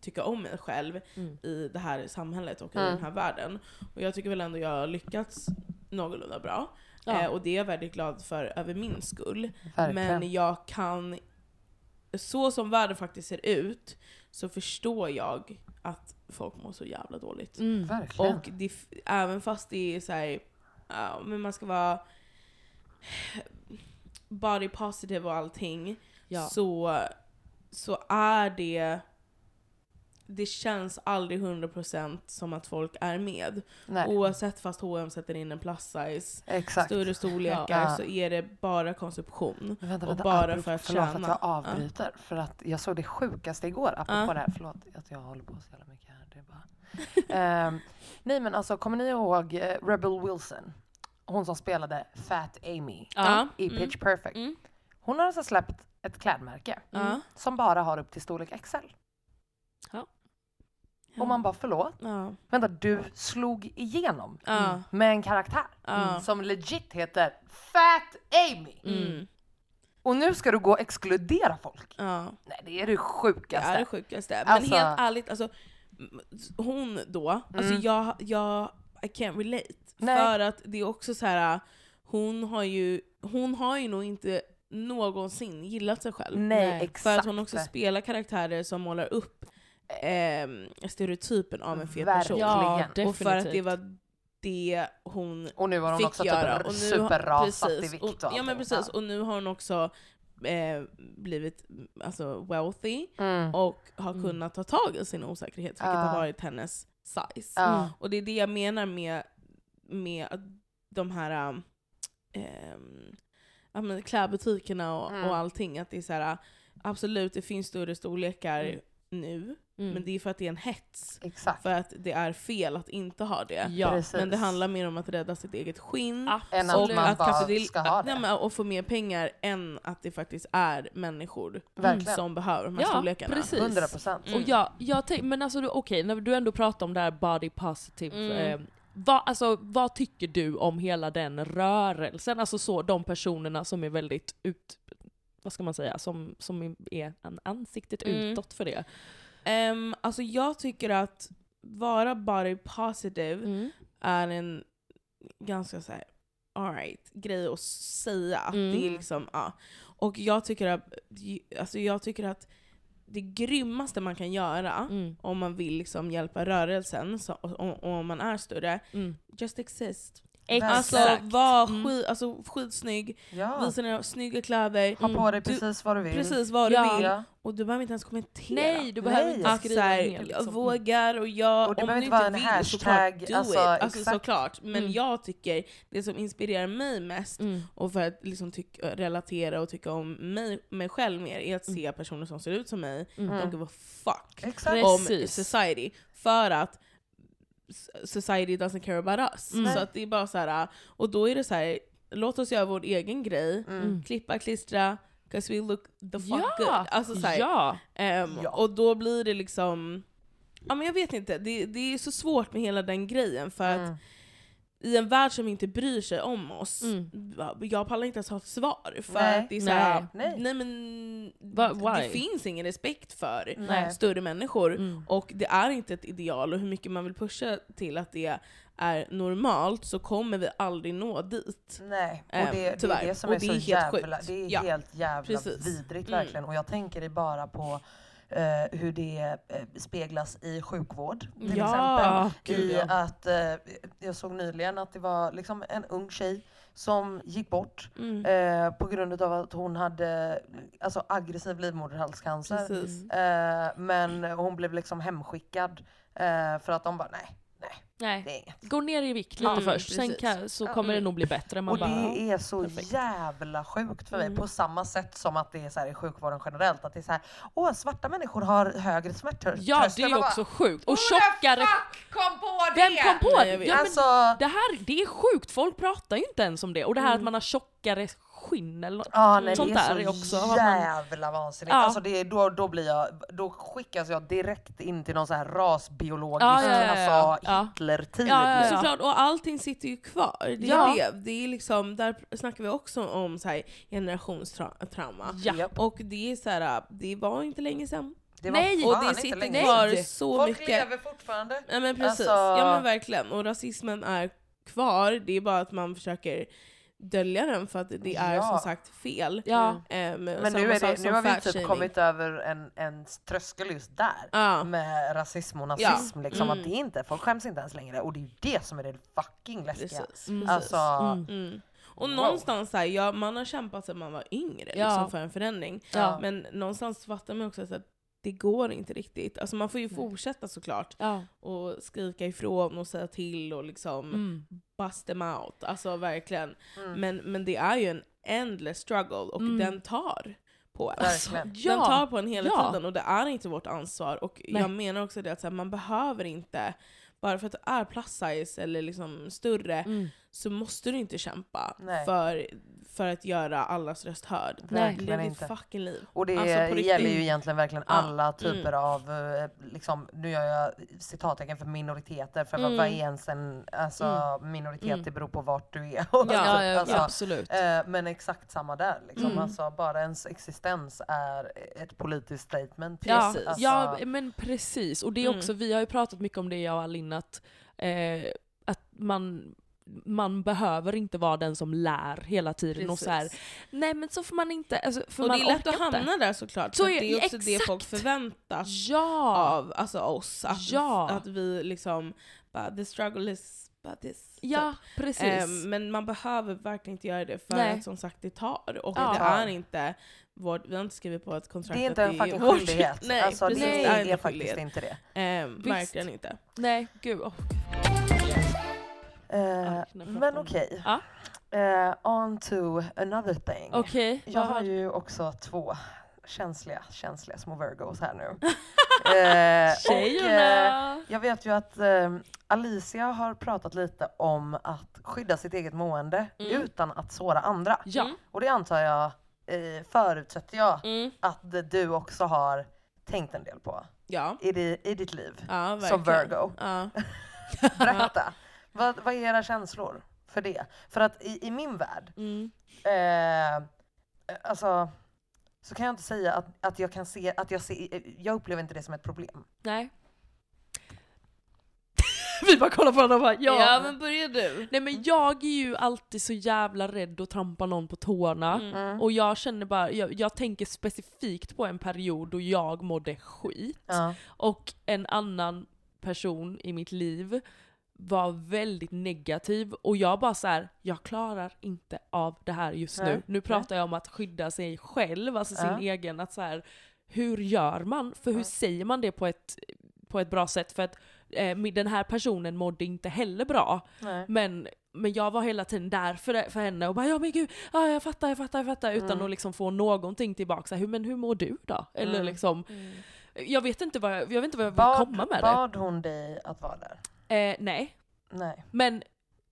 tycka om mig själv Mm. i det här samhället och i Mm. den här världen. Och jag tycker väl ändå jag har lyckats någorlunda bra. Ja. Eh, och det är jag väldigt glad för över min skull. Verkligen. Men jag kan, så som världen faktiskt ser ut, så förstår jag att folk mår så jävla dåligt. Mm. Verkligen. Och det, även fast det är så här, ja, men man ska vara body positive och allting, Ja. så, så är det det känns aldrig 100% som att folk är med. Nej, Oavsett fast H&M sätter in en plus size, exakt. större storlekar, Ja. så är det bara konsumtion. Men Vänta, och vänta, bara för att förlåt tjäna. att jag avbryter. För att jag såg det sjukaste igår, apropå Ja. det här. Förlåt att jag håller på så jävla mycket här. Det bara... Ehm, nej men alltså, kommer ni ihåg eh, Rebel Wilson? Hon som spelade Fat Amy Ja. i Mm. Pitch Perfect. Mm. Hon har alltså släppt ett klädmärke Ja. som bara har upp till storlek XL. Ja. Och man bara förlåt? Ja. Vänta, du slog igenom Ja. med en karaktär Ja. som legit heter Fat Amy. Mm. Och nu ska du gå och exkludera folk? Nej det är det Det sjukaste. är det sjukaste. Men Alltså- helt ärligt, alltså, hon då, alltså Mm. jag, jag I can't relate. Nej. För att det är också så här. hon har ju, hon har ju nog inte någonsin gillat sig själv. Nej, Nej, exakt. För att hon också spelar karaktärer som målar upp ehm, stereotypen av en fet person. Ja, Och för att det var det hon Och nu har hon fick också göra. typ Och nu superrasat i vikt och, och Ja men allting. precis, och nu har hon också eh, blivit alltså, wealthy Mm. och har Mm. kunnat ta tag i sin osäkerhet, vilket Ja. har varit hennes size. Ja. Och det är det jag menar med, med att de här men klädbutikerna och, Mm. och allting. Att det är så här, absolut, det finns större storlekar Mm. Nu, Mm. men det är för att det är en hets. Exakt. För att det är fel att inte ha det. Ja. Precis. Men det handlar mer om att rädda sitt eget skinn. Än att Och man att bara kapital- ska ha nej, det. men, och få mer pengar än att det faktiskt är människor Verkligen. som behöver de här Ja, storlekarna. precis. 100 procent. Mm. Och jag, jag tänk, men alltså du- okej, när du ändå pratar om det här body positive, Mm. eh, vad, alltså, vad tycker du om hela den rörelsen? Alltså så, de personerna som är väldigt ut, vad ska man säga, som, som är an, ansiktet Mm. utåt för det. Um, alltså jag tycker att vara body positive Mm. är en ganska så här, alright grej att säga. Att Mm. det är liksom, ja. Och jag tycker, att, alltså jag tycker att det grymmaste man kan göra Mm. om man vill liksom hjälpa rörelsen, så, och, och om man är större, Mm. just exist. Alltså Exakt. var Mm. skit, alltså, skitsnygg, Ja. visa dina snygga kläder, Ha på dig Du- precis vad du vill. precis vad du Ja. vill. Ja. Och du behöver inte ens kommentera. Nej, du behöver Nej. inte Att skriva såhär, ner jag liksom. vågar och jag, Och det om behöver du inte vara en vill såklart hashtag, do alltså. Alltså såklart. Men Mm. jag tycker, det som inspirerar mig mest, Mm. och för att liksom tyck, relatera och tycka om mig, mig själv mer, är att se personer som ser ut som mig, Mm. don't give a fuck Exakt. om Precis. society. För att society doesn't care about us. Mm. Så att det är bara så här, och då är det så här, låt oss göra vår egen grej, Mm. klippa, klistra, 'cause we look the fuck Ja! good. Alltså så här, ja! Ehm, Ja. Och då blir det liksom, ja men jag vet inte, det, det är så svårt med hela den grejen för att Mm. I en värld som inte bryr sig om oss, Mm. jag pallar inte ens ha ett svar. För Nej. att det är så här, Nej. nej. men det finns ingen respekt för Nej. större människor. Mm. Och det är inte ett ideal, och hur mycket man vill pusha till att det är normalt så kommer vi aldrig nå dit. Nej, och Ehm, det, det är det som Och är det så är helt jävla, sjukt. det är Ja. helt jävla Precis. vidrigt Mm. verkligen. Och jag tänker det bara på eh, hur det eh, speglas i sjukvård till Ja, exempel. gud, I ja. att, eh, jag såg nyligen att det var liksom en ung tjej som gick bort Mm. eh, på grund av att hon hade alltså, aggressiv livmoderhalscancer. Eh, men hon blev liksom hemskickad eh, för att de bara nej, nej, Nej. Gå ner i vikt lite Ja, först, sen kan, så Ja. kommer det nog bli bättre. Man Och bara, det är så perfekt. jävla sjukt för mig, Mm. på samma sätt som att det är så här i sjukvården generellt, att det är så här, åh svarta människor har högre smärtor. Ja, det är också sjukt. Och tjockare... fuck kom på det? Vem kom på Nej, det? Ja, men Alltså, det här det är sjukt, folk pratar ju inte ens om det. Och det här Mm. att man har tjockare skinn eller något. Nej, Sånt det är där är så också vad man- jävla vansinnigt. Ja. Alltså det är, då, då, blir jag, då skickas jag direkt in till någon så här rasbiologisk, Ja, ja, ja, ja. alltså Ja. Hitler-tid. Ja, ja, ja. Såklart, och allting sitter ju kvar. Det är Ja. det. det är liksom, där snackar vi också om så här, generationstrauma. Ja. Och det är så här, det var inte länge sedan. Det Nej, och det sitter länge kvar så Folk mycket. lever fortfarande. Ja men precis, Alltså- ja men verkligen. Och rasismen är kvar, det är bara att man försöker dölja den för att det är Ja. som sagt fel. Ja. Ehm, Men nu, är det, nu har vi typ kommit över en, en tröskel just där. Ja. Med rasism och nazism. Liksom, Mm. att det inte, folk skäms inte ens längre. Och det är ju det som är det fucking läskiga. Precis. Mm. Alltså, Mm. Mm. Och Wow. någonstans så här, ja, man har kämpat sedan man var yngre Ja. liksom, för en förändring. Ja. Men någonstans fattar man också så att det går inte riktigt. Alltså man får ju fortsätta såklart Ja. och skrika ifrån och säga till och liksom Mm. bust them out. Alltså verkligen. Mm. Men, men det är ju en endless struggle och Mm. den tar på en. Verkligen. Den tar på en hela Ja. tiden och det är inte vårt ansvar. Och Nej. jag menar också det att så här, man behöver inte, bara för att det är plus size eller liksom större, Mm. så måste du inte kämpa Nej. för, för att göra allas röst hörd. Verkligen Lev ditt fucking liv. Och det Alltså, gäller ju egentligen verkligen Ja. alla typer Mm. av, eh, liksom, nu gör jag citattecken för minoriteter, för vad- Mm. vad är ens en alltså, minoritet? Mm. Det beror på vart du är. Ja, ja, ja, alltså, absolut. eh, men exakt samma där. Liksom. Mm. Alltså, bara ens existens är ett politiskt statement. Ja, Precis. Alltså, ja, men precis. Och det är Mm. också, vi har ju pratat mycket om det jag och Alin, att, eh, att man man behöver inte vara den som lär hela tiden och så här, Precis. nej men så får man inte, alltså, för Och man det är lätt att inte. hamna där såklart, Så är- det är också det exakt. folk förväntas Ja! av alltså oss. Att, Ja. att vi liksom, bara, the struggle is this. Ja, typ. precis. Ehm, men man behöver verkligen inte göra det för Nej. att som sagt det tar. Och Ja. det är inte vårt, vi har inte skrivit på ett kontrakt det är inte att en fucking vårt- skyldighet. Nej, alltså, precis, det Nej. är, inte en faktiskt inte det. Visst. verkligen inte. Nej, gud. åh. Eh, prata men okej. Ja. Eh, on to another thing. Okej, Jag har ju också två känsliga, känsliga små virgos här nu. eh, och, eh, Tjejerna! jag vet ju att eh, Alicia har pratat lite om att skydda sitt eget mående Mm. utan att såra andra. Ja. Och det antar jag, förutsätter jag, Mm. att du också har tänkt en del på Ja. i, di, i ditt liv. ja, Som. Virgo. Ja. Berätta, vad, vad är era känslor för det? För att i, i min värld, Mm. eh, alltså, så kan jag inte säga att, att jag kan se, att jag ser, jag upplever inte det som ett problem. Nej. Vi bara kollar på varandra och bara ja. Ja. men börja du. Nej men jag är ju alltid så jävla rädd att trampa någon på tårna. Mm. Mm. Och jag känner bara, jag, jag tänker specifikt på en period då jag mådde skit. Ja. Och en annan person i mitt liv var väldigt negativ och jag bara så här, jag klarar inte av det här just nu. Nu pratar jag om att skydda sig själv, alltså sin Ja. egen, att så här, hur gör man? För hur säger man det på ett, på ett bra sätt? För att eh, den här personen mådde inte heller bra. Men, men jag var hela tiden där för, för henne och bara ja men gud, ja, jag fattar, jag fattar, jag fattar. Utan Mm. att liksom få någonting tillbaka. Så här, men hur mår du då? Eller Mm. liksom, jag vet inte vad jag, jag, vet inte vad jag vill komma Bad, med bad hon dig att vara där? Det. Eh, nej, Nej. men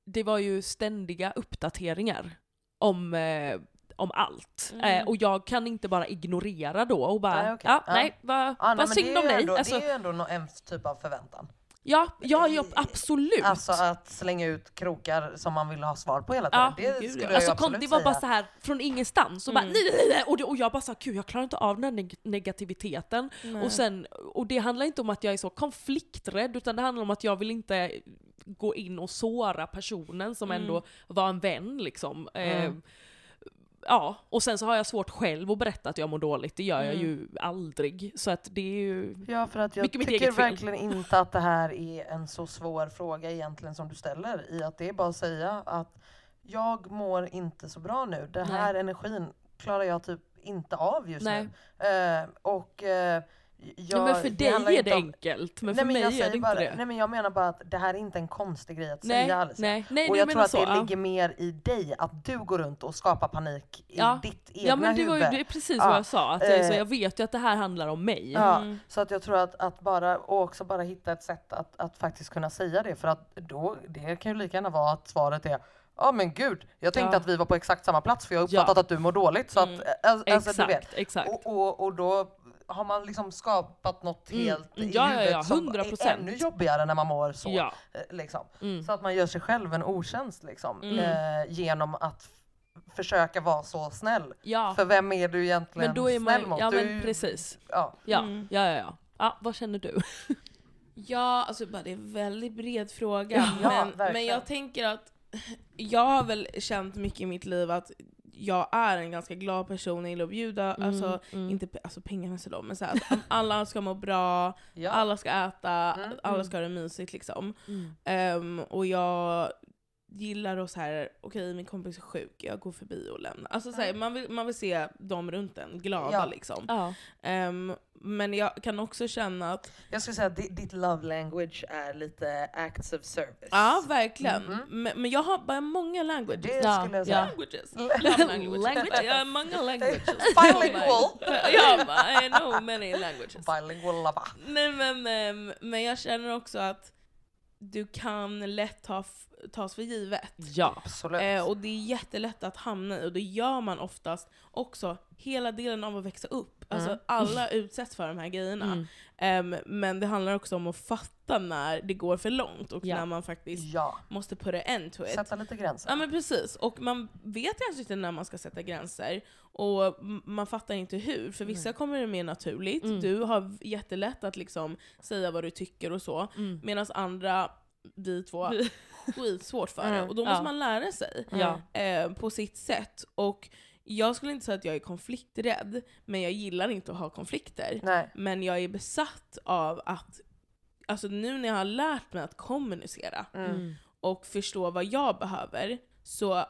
det var ju ständiga uppdateringar om, eh, om allt. Mm. Eh, och jag kan inte bara ignorera då och bara Nej, okej. ja, Ja. nej, vad, nej, vad det synd om dig. Ändå, Alltså, Det är ju ändå en typ av förväntan. Ja, ja, ja, absolut. Alltså att slänga ut krokar som man vill ha svar på hela tiden. Ja, det gud, skulle ja. jag Alltså, ju kom, absolut det var bara säga. så här från ingenstans och, bara, Mm. nej, nej, nej, och, det, och jag bara sa gud jag klarar inte av den här neg- negativiteten. Nej. Och, sen, och det handlar inte om att jag är så konflikträdd utan det handlar om att jag vill inte gå in och såra personen som Mm. ändå var en vän liksom. Eh, Mm. Ja, och sen så har jag svårt själv att berätta att jag mår dåligt, det gör jag Mm. ju aldrig. Så att det är ju... Ja, för att jag Mycket tycker verkligen inte att det här är en så svår fråga egentligen som du ställer. I att det är bara att säga att jag mår inte så bra nu. Den här energin klarar jag typ inte av just Nej. nu. Eh, och eh, jag, ja, men för det dig är inte det om- enkelt, men Nej, för men jag mig är det inte bara, det. Nej men jag menar bara att det här är inte en konstig grej att Nej, säga Alicia. nej, nej, och nej, jag tror att så, det ja. ligger mer i dig, att du går runt och skapar panik i Ja. ditt egna Ja men det var ju huvud. det är precis Ja. vad jag sa, att jag, är så, Eh. jag vet ju att det här handlar om mig. Ja, Mm. så att jag tror att, att bara, och också bara hitta ett sätt att, att faktiskt kunna säga det för att då, det kan ju lika gärna vara att svaret är Ja men gud, jag tänkte Ja. att vi var på exakt samma plats för jag har uppfattat att du mår dåligt så Mm. att, alltså, alltså, du vet. Exakt, exakt. Och, och, och då har man liksom skapat något Mm. helt i Ja, huvudet ja, som 100%. är ännu jobbigare när man mår så. Ja. eh, Liksom. Mm. Så att man gör sig själv en otjänst liksom, Mm. eh, genom att försöka vara så snäll. Ja. För vem är du egentligen Men då är snäll man, mot? ja Du men ju- precis. Ja. Ja, Mm. ja, ja, ja. Ja, vad känner du? Ja, alltså bara det är en väldigt bred fråga. Ja, men, men jag tänker att jag har väl känt mycket i mitt liv att jag är en ganska glad person, jag gillar att bjuda, Mm, alltså mm. inte pe- alltså pengamässigt då, men så här, att alla ska må bra, Ja. alla ska äta, Mm, alla mm. ska ha det mysigt liksom. Ehm, och jag gillar att så här, okej min kompis är sjuk, jag går förbi och lämnar. Alltså så här, man, vill, man vill se dem runt en glada Ja. liksom. Ja. Ehm, men jag kan också känna att, Jag skulle säga att di- ditt love language är lite acts of service. ja verkligen, Mhm. men, men jag har bara många languages. Det Ja, skulle jag ja. säga. Languages. Language. languages. Jag har många languages. Bilingual. ja, I know many languages. Bilingual lava. Nej men, ehm, men jag känner också att du kan lätt f- tas för givet. Ja. Absolut. Eh, och det är jättelätt att hamna i, och det gör man oftast också hela delen av att växa upp. Alltså Mm. alla utsätts för de här grejerna. Mm. Ehm, men det handlar också om att fatta när det går för långt och Ja. när man faktiskt ja, måste put an end to it. sätta lite gränser. Ja men precis, och man vet kanske inte när man ska sätta gränser, och man fattar inte hur. För vissa kommer det mer naturligt, Mm. du har jättelätt att liksom säga vad du tycker och så, Mm. medan andra, vi två, skitsvårt för det. Mm. Och då måste Ja. man lära sig Ja. eh, på sitt sätt. Och jag skulle inte säga att jag är konflikträdd, men jag gillar inte att ha konflikter. Nej. Men jag är besatt av att, alltså nu när jag har lärt mig att kommunicera, Mm. Mm. och förstå vad jag behöver så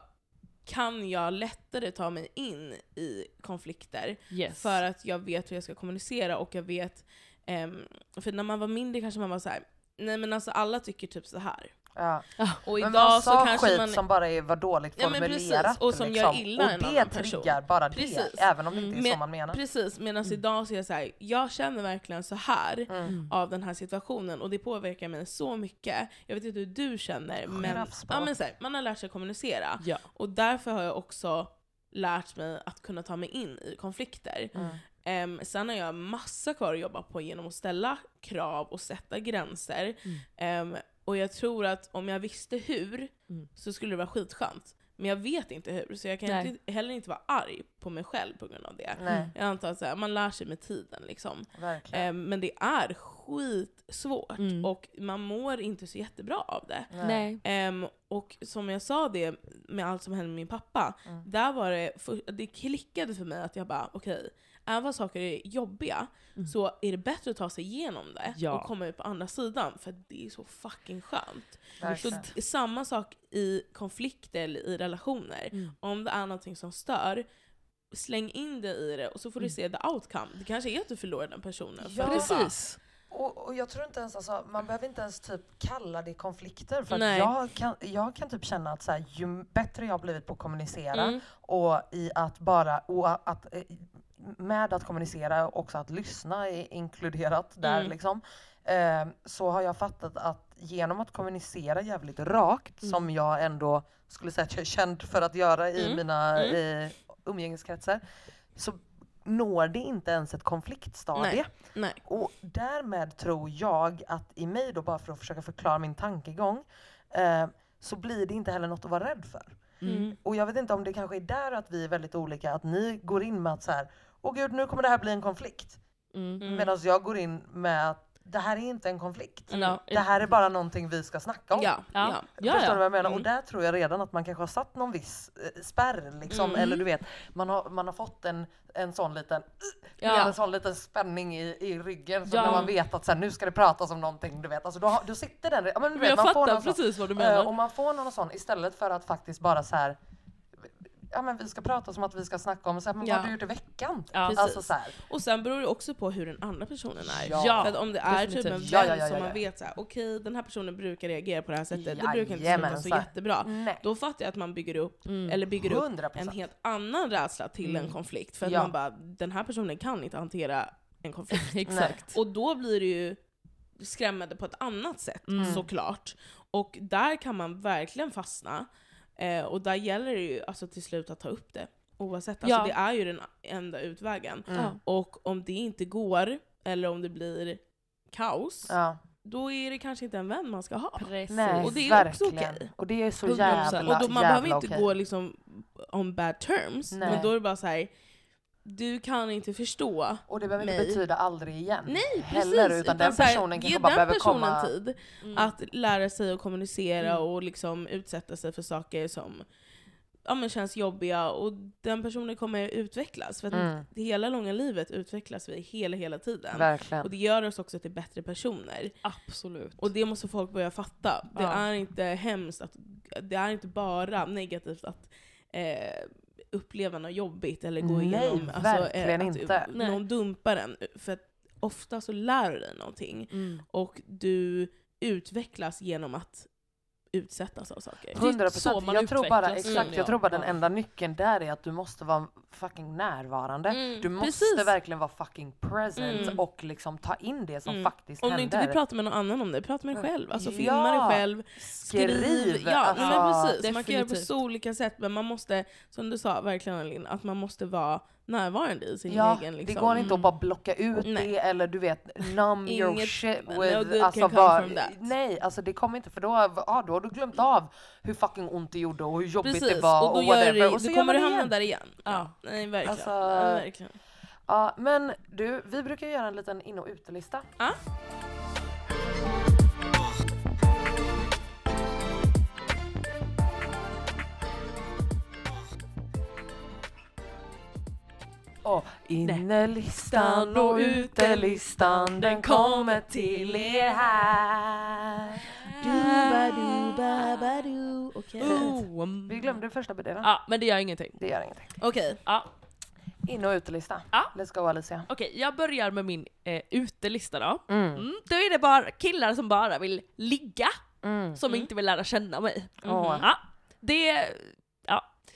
kan jag lättare ta mig in i konflikter Yes. för att jag vet hur jag ska kommunicera och jag vet, ehm, för när man var mindre kanske man var så här. nej men alltså alla tycker typ så här. Ja. Och Men idag man så sa kanske skit man... som bara är, var dåligt Ja, men formulerat. precis, och som liksom. gör illa och en det annan person. triggar bara Precis. det, även om det inte är så Men- man menar. Precis, medan Mm. idag så är jag så här, jag känner verkligen så här Mm. av den här situationen och det påverkar mig så mycket. Jag vet inte hur du känner, men, ja, men så här, man har lärt sig kommunicera. Ja. Och därför har jag också lärt mig att kunna ta mig in i konflikter. Mm. Em, sen har jag massa kvar att jobba på genom att ställa krav och sätta gränser. Mm. Em, och jag tror att om jag visste hur Mm. så skulle det vara skitskönt. Men jag vet inte hur, så jag kan Nej. inte, heller inte vara arg på mig själv på grund av det. Nej, Jag antar att så här, man lär sig med tiden liksom. Em, men det är skitsvårt Mm. och man mår inte så jättebra av det. Nej. Ehm, och som jag sa det med allt som hände med min pappa, Mm. där var det, för, det klickade för mig att jag bara okej, även vad saker är jobbiga Mm. så är det bättre att ta sig igenom det Ja. och komma ut på andra sidan för det är så fucking skönt. Så Verkligen. samma sak i konflikter eller i relationer. Mm. Om det är någonting som stör, släng in det i det och så får du Mm. se the outcome. Det kanske är att du förlorar den personen. Ja. Precis. Och, och jag tror inte ens, alltså, man behöver inte ens typ kalla det konflikter. För jag, kan, jag kan typ känna att så här, ju bättre jag har blivit på att kommunicera Mm. och i att bara, och att, eh, med att kommunicera också att lyssna är inkluderat där Mm. liksom. Eh, så har jag fattat att genom att kommunicera jävligt rakt, Mm. som jag ändå skulle säga att jag är känd för att göra i Mm. mina Mm. eh, umgängeskretsar, så når det inte ens ett konfliktstadie. Nej. Och därmed tror jag att i mig då, bara för att försöka förklara min tankegång, eh, så blir det inte heller något att vara rädd för. Mm. Och jag vet inte om det kanske är där att vi är väldigt olika, att ni går in med att så här, åh gud nu kommer det här bli en konflikt. Mm. Mm. Medan jag går in med att det här är inte en konflikt. Ja. Det här är bara någonting vi ska snacka om. Ja, Ja. ja. Ja, Förstår ja. du vad jag menar? Mm. Och där tror jag redan att man kanske har satt någon viss eh, spärr liksom, Mm. eller du vet, man har, man har fått en, en sån liten Ja. en sån liten spänning i, i ryggen så Ja. när man vet att så här, nu ska det pratas om någonting, du vet, alltså då, då sitter den, ja, men du vet, jag man får fattar sån, precis vad du eh, menar. och man får någon sån istället för att faktiskt bara så här ja men vi ska prata som att vi ska snacka om, så här, men Ja. vad har du gjort i veckan? Ja. Alltså så här, Och sen beror det också på hur den andra personen är. Ja. För att om det är typ en vän definitivt. Ja, ja, ja, som man ja. vet okej den här personen brukar reagera på det här sättet, det brukar inte sluta så jättebra. nej. Då fattar jag att man bygger upp, Mm. eller bygger upp 100 en helt annan rädsla till Mm. en konflikt. För att Ja. man bara, den här personen kan inte hantera en konflikt. Exakt. Och då blir det ju skrämmande på ett annat sätt Mm. såklart. Och där kan man verkligen fastna. Eh, och där gäller det ju alltså till slut att ta upp det. Oavsett, alltså Ja. det är ju den enda utvägen. Mm. Och om det inte går, eller om det blir kaos, Ja. då är det kanske inte en vän man ska ha. Precis. Nej, Och det är också verkligen. okej. Och det är så 100%. jävla, Och då, man behöver jävla inte okej. gå liksom on bad terms, Nej. men då är det bara så här. Du kan inte förstå. Och det behöver mig. inte betyda aldrig igen. Nej heller, precis! utan den här, personen kanske bara den behöver personen komma... tid Mm. att lära sig att kommunicera Mm. och liksom utsätta sig för saker som ja, men känns jobbiga och den personen kommer utvecklas. För att Mm. det hela långa livet utvecklas vi hela, hela tiden. Verkligen. Och det gör oss också till bättre personer. Absolut. Och det måste folk börja fatta. Det Ja. är inte hemskt, att, det är inte bara negativt att eh, uppleva något jobbigt eller gå Nej, igenom... alltså, verkligen att inte. Nej. Någon dumpar en. För att ofta så lär du dig någonting. Mm. Och du utvecklas genom att utsättas av saker. är 100 så procent. man Jag tror bara, exakt, känner jag tror bara den enda nyckeln där är att du måste vara fucking närvarande. Mm, Du måste precis. verkligen vara fucking present Mm. och liksom ta in det som Mm. faktiskt Om du händer. inte vill prata med någon annan om det, prata med dig själv. Alltså Ja. filma dig själv, skriv. Ja, alltså, men precis. Man kan göra på definitivt. så olika sätt, men man måste, som du sa verkligen Alin, att man måste vara närvarande i sin Ja, egen liksom. det går inte att bara blocka ut Nej. det eller du vet numb your Inget- shit no with... good alltså, can come bara- from that. nej, alltså det kommer inte för då, ja, då har du glömt av hur fucking ont det gjorde och hur jobbigt Precis, det var och och, då, gör whatever. det, och så då kommer du det hamna igen. där igen. Ja. Nej, verkligen. Alltså- ja, verkligen. Ja, men du, vi brukar göra en liten in och utelista. Ja. Och innelistan och utelistan den kommer till er här. Du-ba-du-ba-ba-du. Okej. Oh, mm. Vi glömde första bedelen. Ja, men det gör ingenting. Det gör ingenting. Okej. Ja. In och utelista. Ja. Let's go Alicia. Okej, jag börjar med min eh, utelista då. Mm. Mm, då är det bara killar som bara vill ligga, Mm. som inte vill lära känna mig. Åh, Ja, det,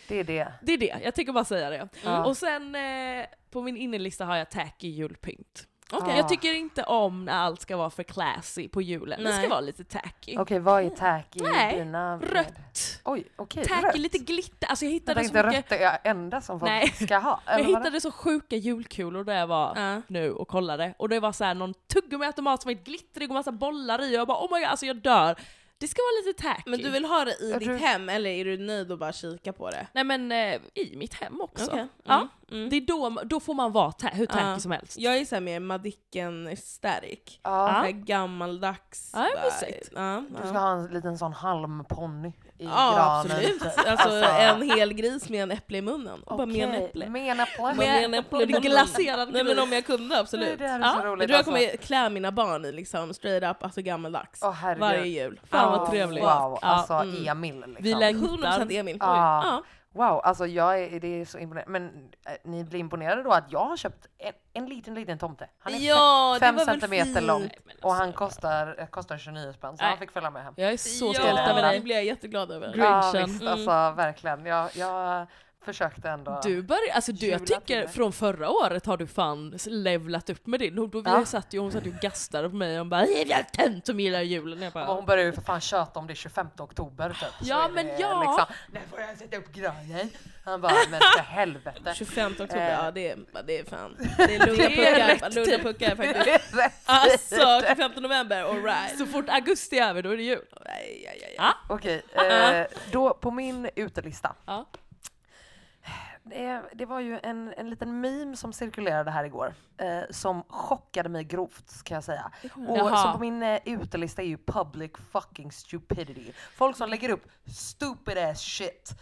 det är det. det är det, jag tänker bara säga det. Ja. Och sen eh, på min innelista har jag tacky julpynt. Ja. Jag tycker inte om när allt ska vara för classy på julen, det ska Nej. vara lite tacky. Okej, vad är tacky Nej, dina... Rött! Oj, okej. Tacky, rött. lite glitter, alltså jag Jag hittade så tänkte mycket, rött är enda som folk Nej. ska ha. jag hittade så sjuka julkulor där jag var Ja. nu och kollade, och det var så här någon tuggummiautomat som var helt glittrig och massa bollar i, och jag bara oh my god, alltså jag dör. Det ska vara lite tacky. Men du vill ha det i Jag ditt tror- hem eller är du nöjd att bara kika på det? Nej men eh, i mitt hem också. Okej. Ja. Mm, mm. Det är då, då får man vara ta- hur tacky Ja. som helst. Jag är såhär mer Madicken aesthetic. Ja. Såhär gammaldags. Ja, det är vibe. mysigt. Ja, Du ska ha en liten sån halmponny i Ja granen. absolut. typ. Alltså, en hel gris med en äpple i munnen. Och bara med en äpple. Med en äpple. Med en äpple glaserad Nej men om jag kunde absolut. Det är Ja, så Jag roligt. tror jag alltså. kommer klä mina barn i liksom straight up, alltså gammaldags. Herregud. Varje jul. Fan vad Åh, trevligt. Wow, Ja, alltså mm. Emil liksom. Vi längtar. 100% Emil. Ja. Ja. Wow, alltså jag är, det är så imponerande. Men äh, ni blir imponerade då att jag har köpt en, en liten, liten tomte. Han är Ja, fem centimeter lång Nej, men och alltså, han kostar, eh, kostar 29 spänn så Nej. han fick följa med hem. Jag är så stolt ja, över det dig. blir jag jätteglad över. Grinchen. Ja visst, Mm. alltså verkligen. Jag, jag försökte ändå. Du börjar, alltså du, jag tycker från förra året har du fan levlat upp med din. Då, Ja. satt ju, hon satt ju och gastade på mig och bara “jävla tönt som gillar julen”. Jag bara, hon börjar ju för fan köta om det är 25 oktober typ. Ja, men det ja. Liksom, När får jag sätta upp granen? Han bara, men för helvete. 25 oktober, Eh. ja det är, det är fan. Det är lugna puckar, lugna puckar faktiskt. Alltså 25 november, alright. så fort augusti är över då är det jul. Nej, ja, ja, ja. Ja. Okej, eh, då på min utelista. Ja. Det, det var ju en, en liten meme som cirkulerade här igår eh, som chockade mig grovt ska jag säga. Och Jaha. så på min eh, utelista är ju public fucking stupidity. Folk som lägger upp stupid ass shit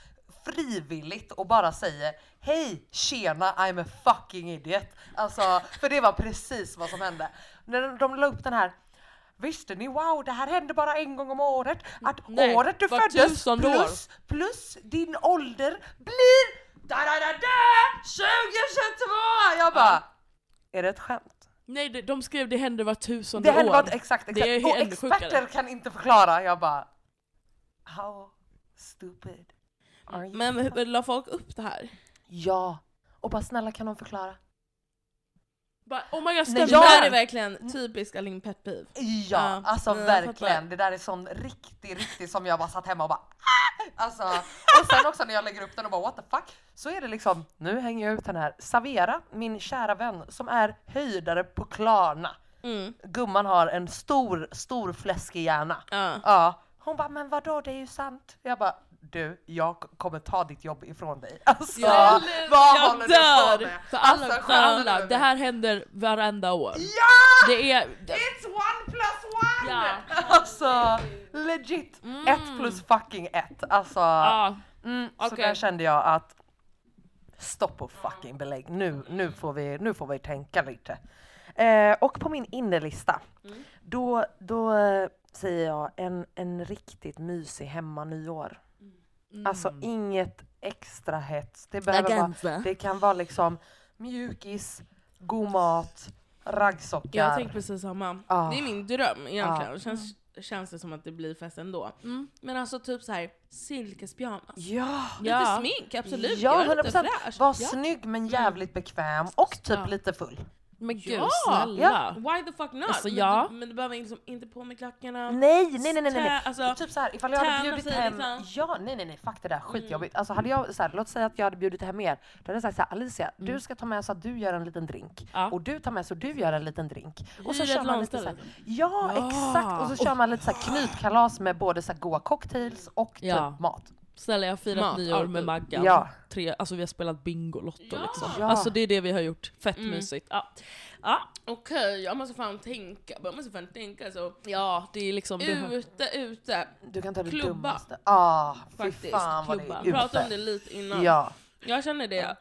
frivilligt och bara säger Hej tjena I'm a fucking idiot. Alltså för det var precis vad som hände. När de, de la upp den här Visste ni wow det här händer bara en gång om året? Att Nej, året du föddes plus, plus din ålder blir da da da da 2022! Jag bara Är det ett skämt? Nej, de, de skrev det händer var tusende Det händer år. bara exakt, Det är exakt. Och experter sjukare. kan inte förklara. Jag bara How stupid are you? Men la folk upp det här? Ja, och bara snälla kan de förklara? Bara, oh my god, Nej, stämmer Det där är verkligen typisk Aline pet peeve. Ja, Ja, alltså fattar. verkligen. Det där är sån riktig, riktig som jag bara satt hemma och bara "Ah!" Alltså, och sen också när jag lägger upp den och bara what the fuck, så är det liksom, nu hänger jag ut den här, Savera, min kära vän, som är höjdare på Klarna. Mm. Gumman har en stor, stor fläskig hjärna. Ja. Ja, hon bara, men vadå det är ju sant. Jag bara, du, jag kommer ta ditt jobb ifrån dig. Alltså, Jag- vad jag håller dör. du på med? För alla, Alltså, för alla, det här händer varenda år. Ja! Det är... It's one plus one! Ja. Alltså legit, ett plus fucking ett. Alltså, Ja, mm, så okej. där kände jag att stopp och fucking belägg. Nu, nu, får vi, nu får vi tänka lite. Eh, och på min innerlista, då, då eh, säger jag en, en riktigt mysig hemma nyår. Alltså inget extra hets. Det, behöver vara, det kan vara liksom mjukis, god mat, raggsockar. Jag tänkte precis samma. Ja. Det är min dröm egentligen. Ja. Känns, känns det som att det blir fest ändå. Mm. Men alltså typ så här silkespyjamas. Ja! Lite Ja. smink, absolut. Ja, Gör lite 100%. fräsch. Var Ja. snygg men jävligt bekväm och typ Ja. lite full. Men gud Ja, snälla. ja. Why the fuck not? Alltså, men, ja. du, men du behöver liksom inte på med klackarna. Nej, nej, nej, nej, nej. Tä- alltså, typ så här, ifall jag hade bjudit hem, liksom. ja, nej, nej, nej, fuck det där skitjobbigt. Alltså hade jag så här, låt säga att jag hade bjudit hem er, då hade jag sagt så här, Alicia, du ska ta med så att du gör en liten drink Ja. och du tar med så att du gör en liten drink. Och så Hyr kör man lite så här, landställe. ja, exakt, och så kör man lite så här knytkalas med både så här goa cocktails och typ mat. Snälla jag har firat Mat, nyår med alltid. Maggan. Ja. Tre, alltså vi har spelat Bingolotto liksom. Ja. Alltså det är det vi har gjort. Fett Mm. mysigt. Ja. Ja. Okej, jag måste fan tänka. Jag måste fan tänka så. ja, det är liksom... Ute, ute. Du kan ta det Klubba. dummaste. Ah, fy Faktiskt, fan vad klubba. det är Prata om ute. det lite innan. Ja, Jag känner det.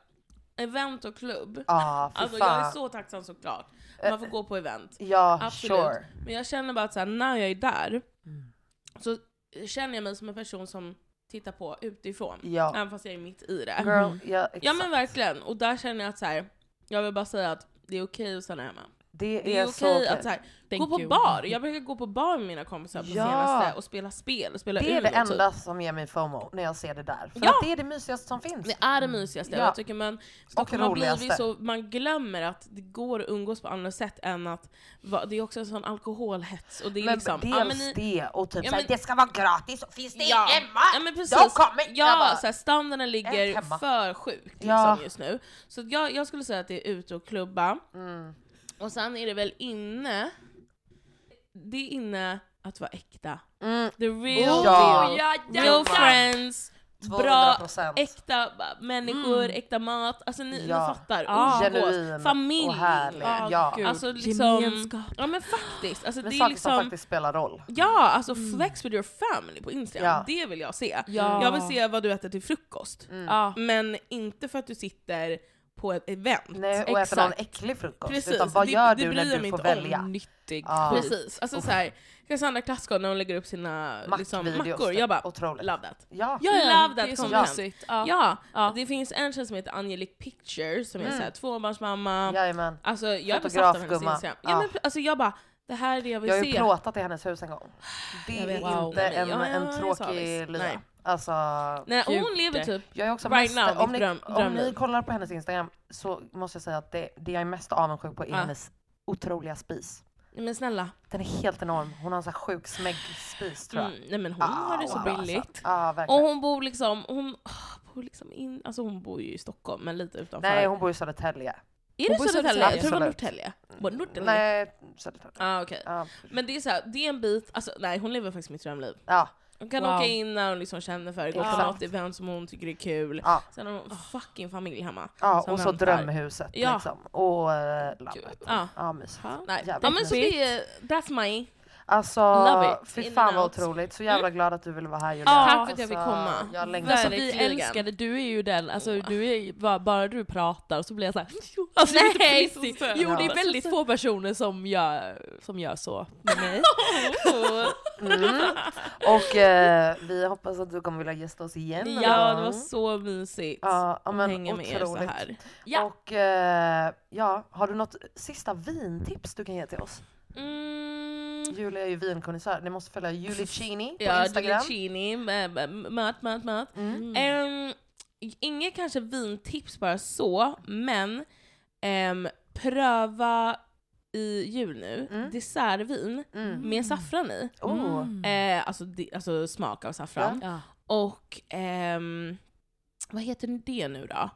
Event och klubb. ah, fy Alltså jag är fan. så tacksam såklart. Man får gå på event. Ja, Absolut. sure. Men jag känner bara att så här, när jag är där Mm. så känner jag mig som en person som tittar på utifrån. Ja. Även fast jag är mitt i det. Girl, ja, exakt. Ja men verkligen. Och där känner jag att så här, jag vill bara säga att det är okej att stanna hemma. Det är, Det är så okej okej. att så här, gå på you. bar. Jag brukar gå på bar med mina kompisar på Ja. senaste och spela spel. Spela Det är det typ. enda som ger mig FOMO när jag ser det där. För Ja. att det är det mysigaste som finns. Det är det mysigaste. Ja. Jag tycker man, har blivit roligaste. så, man glömmer att det går att umgås på andra sätt än att, va, det är också en sån alkoholhets. Och det är men liksom, dels ja, men ni- det och typ Ja, men- det ska vara gratis och finns det Ja. hemma? Ja men precis. Då kommer jag ja, bara, så här, standarden ligger för sjukt liksom, Ja. just nu. Så jag, jag skulle säga att det är ute och klubba. mm. Och sen är det väl inne, det är inne att vara äkta. Mm. The real Oh, ja. Real ja. friends, bra, 200%. äkta ba- människor, äkta mat. Alltså ni, Ja. ni fattar. Ja. Umgås. Genuin Familj. och härlig. Ja, Ja. Alltså liksom, Gemenskap. ja men faktiskt. Alltså, Men det är saker som liksom, faktiskt spelar roll. Ja, alltså flex with your family på Instagram. Ja. Det vill jag se. Ja. Jag vill se vad du äter till frukost. Mm. Ja. Men inte för att du sitter på ett event. Nej, och äta någon Exakt. äcklig frukost. Precis, Utan vad det- gör det du bryr när jag du mig får inte om. välja? Nyttig Ja. skit. Precis. Alltså så här, Cassandra Klassgård när hon lägger upp sina liksom, Mackvideos, mackor, jag bara otroligt. love that. Ja. Ja, ja, Love that det är så content. mysigt. Ja. Ja, Ja. det finns en tjej som heter Angelique Pictures som är Mm. såhär tvåbarnsmamma. Jajamän. Alltså jag är besatt av hennes. Instagram. Ja. Ja. men, alltså jag bara, det här är det jag vill Jag har se. ju plåtat i hennes hus en gång. Det Jag är inte Wow. Nej, en, jag- en jag är tråkig lya. Alltså, Nej, och hon Gud. lever typ jag är också Right mest, now, om, ni, dröm- om ni kollar på hennes Instagram så måste jag säga att det, det jag är mest avundsjuk på är Ja. hennes otroliga spis. Men snälla. Den är helt enorm. Hon har en sån här sjuk smäggspis tror jag. Mm, nej men hon Ah, har det så wow, billigt. Alltså. Ja, Och hon bor liksom, hon ah, bor liksom in, alltså hon bor ju i Stockholm men lite utanför. Nej, hon bor i Södertälje. är hon det Södertälje? Jag tror det var. Norrtälje. Var det Norrtälje? Nej, Södertälje. Ah, okej. Ja. Men det är så här, det är en bit, alltså nej hon lever faktiskt mitt drömliv. Ja, Hon kan Wow. åka in när hon liksom känner för det, gå på något event som hon tycker är kul. ja, Sen har hon fucking familj hemma. ja och så väntar. drömhuset Ja. liksom. Och äh, landet. Ja. Ja, mysigt. Nej. Jävligt Ja men så det är, that's my... Alltså, fy fan vad otroligt. Så jävla glad att du ville vara här Julia. Ja. Tack för att jag fick Alltså, komma. Jag längtar. Alltså, vi älskar det, du är ju den, alltså du är ju- bara, bara du pratar så blir jag såhär alltså, Nej, så. Jo det är väldigt få personer som gör, som gör så med mig. Mm. Och eh, vi hoppas att du kommer vilja gästa oss igen. Ja det var så mysigt Ja, att men hänga med er så här. Ja. Och eh, ja, har du något sista vintips du kan ge till oss? Mm. Julia är ju vinkonnässör. Ni måste följa Julicini på Ja, Instagram. Giulicini, mat, mat, mat. Mm. Ehm, inget kanske vintips bara så, men ehm, pröva i jul nu, Mm. dessertvin Mm. med saffran i. Oh. Eh, alltså, di- alltså smak av saffran. Ja. Och ehm, vad heter det nu då?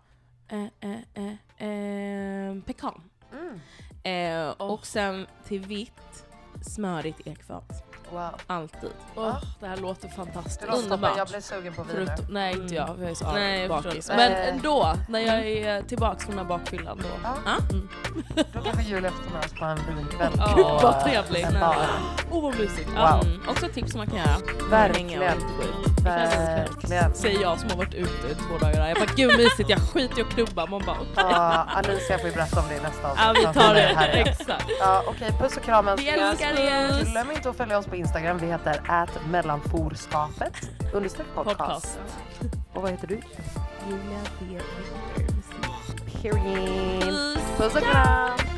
Eh, eh, eh, ehm, pekan. Mm. Eh, Och sen till vitt, smörigt ekfat. Wow. Alltid. Åh, det här låter fantastiskt. Underbart. Jag blev sugen på vin nu. Förutom, nej inte jag, jag är så Nej, jag bakis. Men Eh. ändå, när jag är tillbaks från den här bakfyllan då. Ja. Ja. Mm. Då ta med oss på en vinkväll. På, vad eh, trevligt. Åh vad mysigt. Wow. Mm, också ett tips som man kan göra. Verkligen. Verkligen. Säger jag som har varit ute i två dagar. Jag bara gud mysigt, jag skiter i att klubba. Man bara okej. Ja, Alicia får ju berätta om det i nästa avsnitt. Ja vi som tar det, här exakt. Ja, Okej, puss och kram Vi älsklingar. älskar er. Glöm inte att följa oss på Instagram. Vi heter mellanforskapet understreck podcast. Podcast. Och vad heter du? Julia D. Period. Puss och kram.